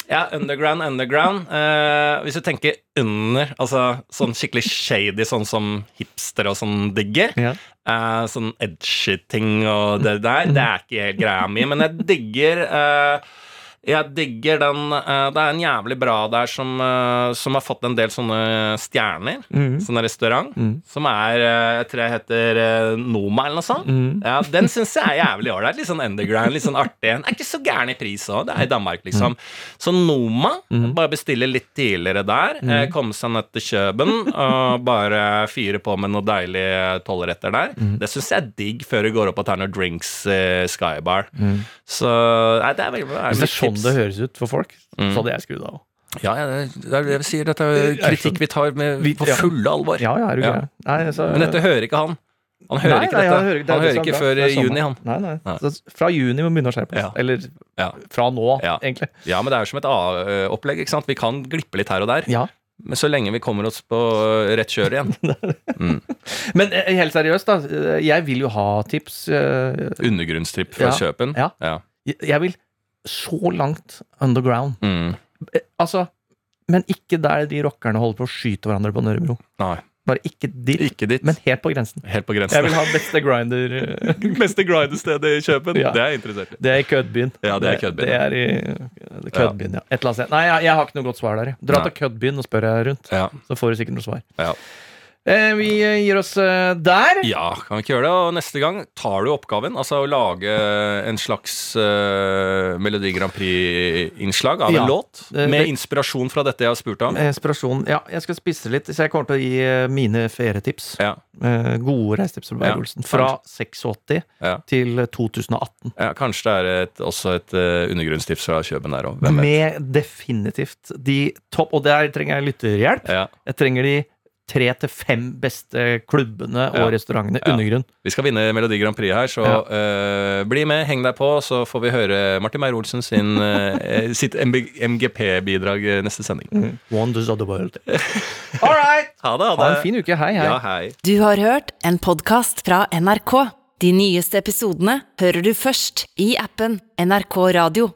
Ja, underground, underground. Uh, hvis du tenker under, altså sånn skikkelig shady, sånn som hipster og sånn digger.
Ja.
Sånn edgy ting og det der, det er ikke helt greia mi. Men jeg digger eh, jeg digger den eh, Det er en jævlig bra der som, eh, som har fått en del sånne stjerner.
Mm.
Sånn restaurant. Som er eh, Jeg tror jeg heter Noma eller noe sånt.
Mm.
Ja, Den syns jeg er jævlig ålreit. Litt sånn underground, litt sånn artig. Den er ikke så gæren i pris òg. Det er i Danmark, liksom. Så Noma, bare bestille litt tidligere der. eh, Komme seg ned til Kjøben og bare fyre på med noe deilig tolvretter der. Det syns jeg er digg før du går opp og tar noen drinks i Skybar. Så nei, det er veldig bra.
Sånn det høres ut for folk, så hadde jeg skrudd av.
Ja, ja, det er det vi sier. Dette er kritikk vi tar med på fulle alvor.
Ja, ja, er du
Ja.
Nei, så-
Men dette hører ikke han. Han hører
Nei,
ikke dette.
hører- det
han hører
er
ikke før juni, han.
Nei, nei.
Nei.
Så fra juni må vi begynne å skjerpe oss.
Ja.
Eller
Ja.
fra nå,
Ja.
egentlig.
ja, men det er jo som et A-opplegg. ikke sant? Vi kan glippe litt her og der.
Ja.
Men så lenge vi kommer oss på rett kjør igjen.
Men eh, helt seriøst, da. Jeg vil jo ha tips.
Undergrunnstripp fra
Ja.
Kjøpen.
Ja. Jeg vil så langt underground.
Mm.
Eh, Altså, men ikke der de rockerne holder på å skyte hverandre på Nørrebro.
Nei,
Bare ikke dit,
ikke dit.
men helt på grensen.
Helt på grensen.
Jeg vil ha beste grinder. Beste
Beste grinderstedet i Kjøpen.
Ja.
Det er jeg interessert i.
Det er i Kødbyen.
Ja, det er i Kødbyen,
Det er i det Kødbyen, ja. Et eller annet sted. Nei, jeg, jeg har ikke noe godt svar der. Dra
Nei.
til Kødbyen og spør jeg rundt,
Ja.
så får du sikkert noe svar.
Ja.
Eh, vi eh, gir oss eh, der.
ja, kan vi ikke gjøre det? Og neste gang tar du oppgaven, altså å lage en slags uh, Melodi Grand Prix-innslag av
Ja.
en låt, med inspirasjon fra dette jeg har spurt om.
Inspirasjon. Ja, jeg skal spisse litt, så jeg kommer til å gi eh, mine ferietips.
Ja,
Eh, gode reisetips fra
Ja,
Beyer-Olsen. Fra 86
ja.
til 2018.
ja kanskje det er et, også et uh, undergrunnstips fra Kjøben der òg.
Med definitivt de topp Og der trenger jeg lytterhjelp. Jeg trenger de tre til fem beste klubbene
Ja.
og restaurantene.
Ja.
Undergrunn.
Vi skal vinne Melodi Grand Prix her, så
Ja.
eh, bli med, heng deg på, så får vi høre Martin Meyer-Olsen sin, uh, sitt MGP-bidrag neste sending.
Wonders of the world. All right!
Ha det, ha det.
Ha en fin uke. Hei, hei.
Ja, hei.
Du har hørt en podkast fra NRK. De nyeste episodene hører du først i appen NRK Radio.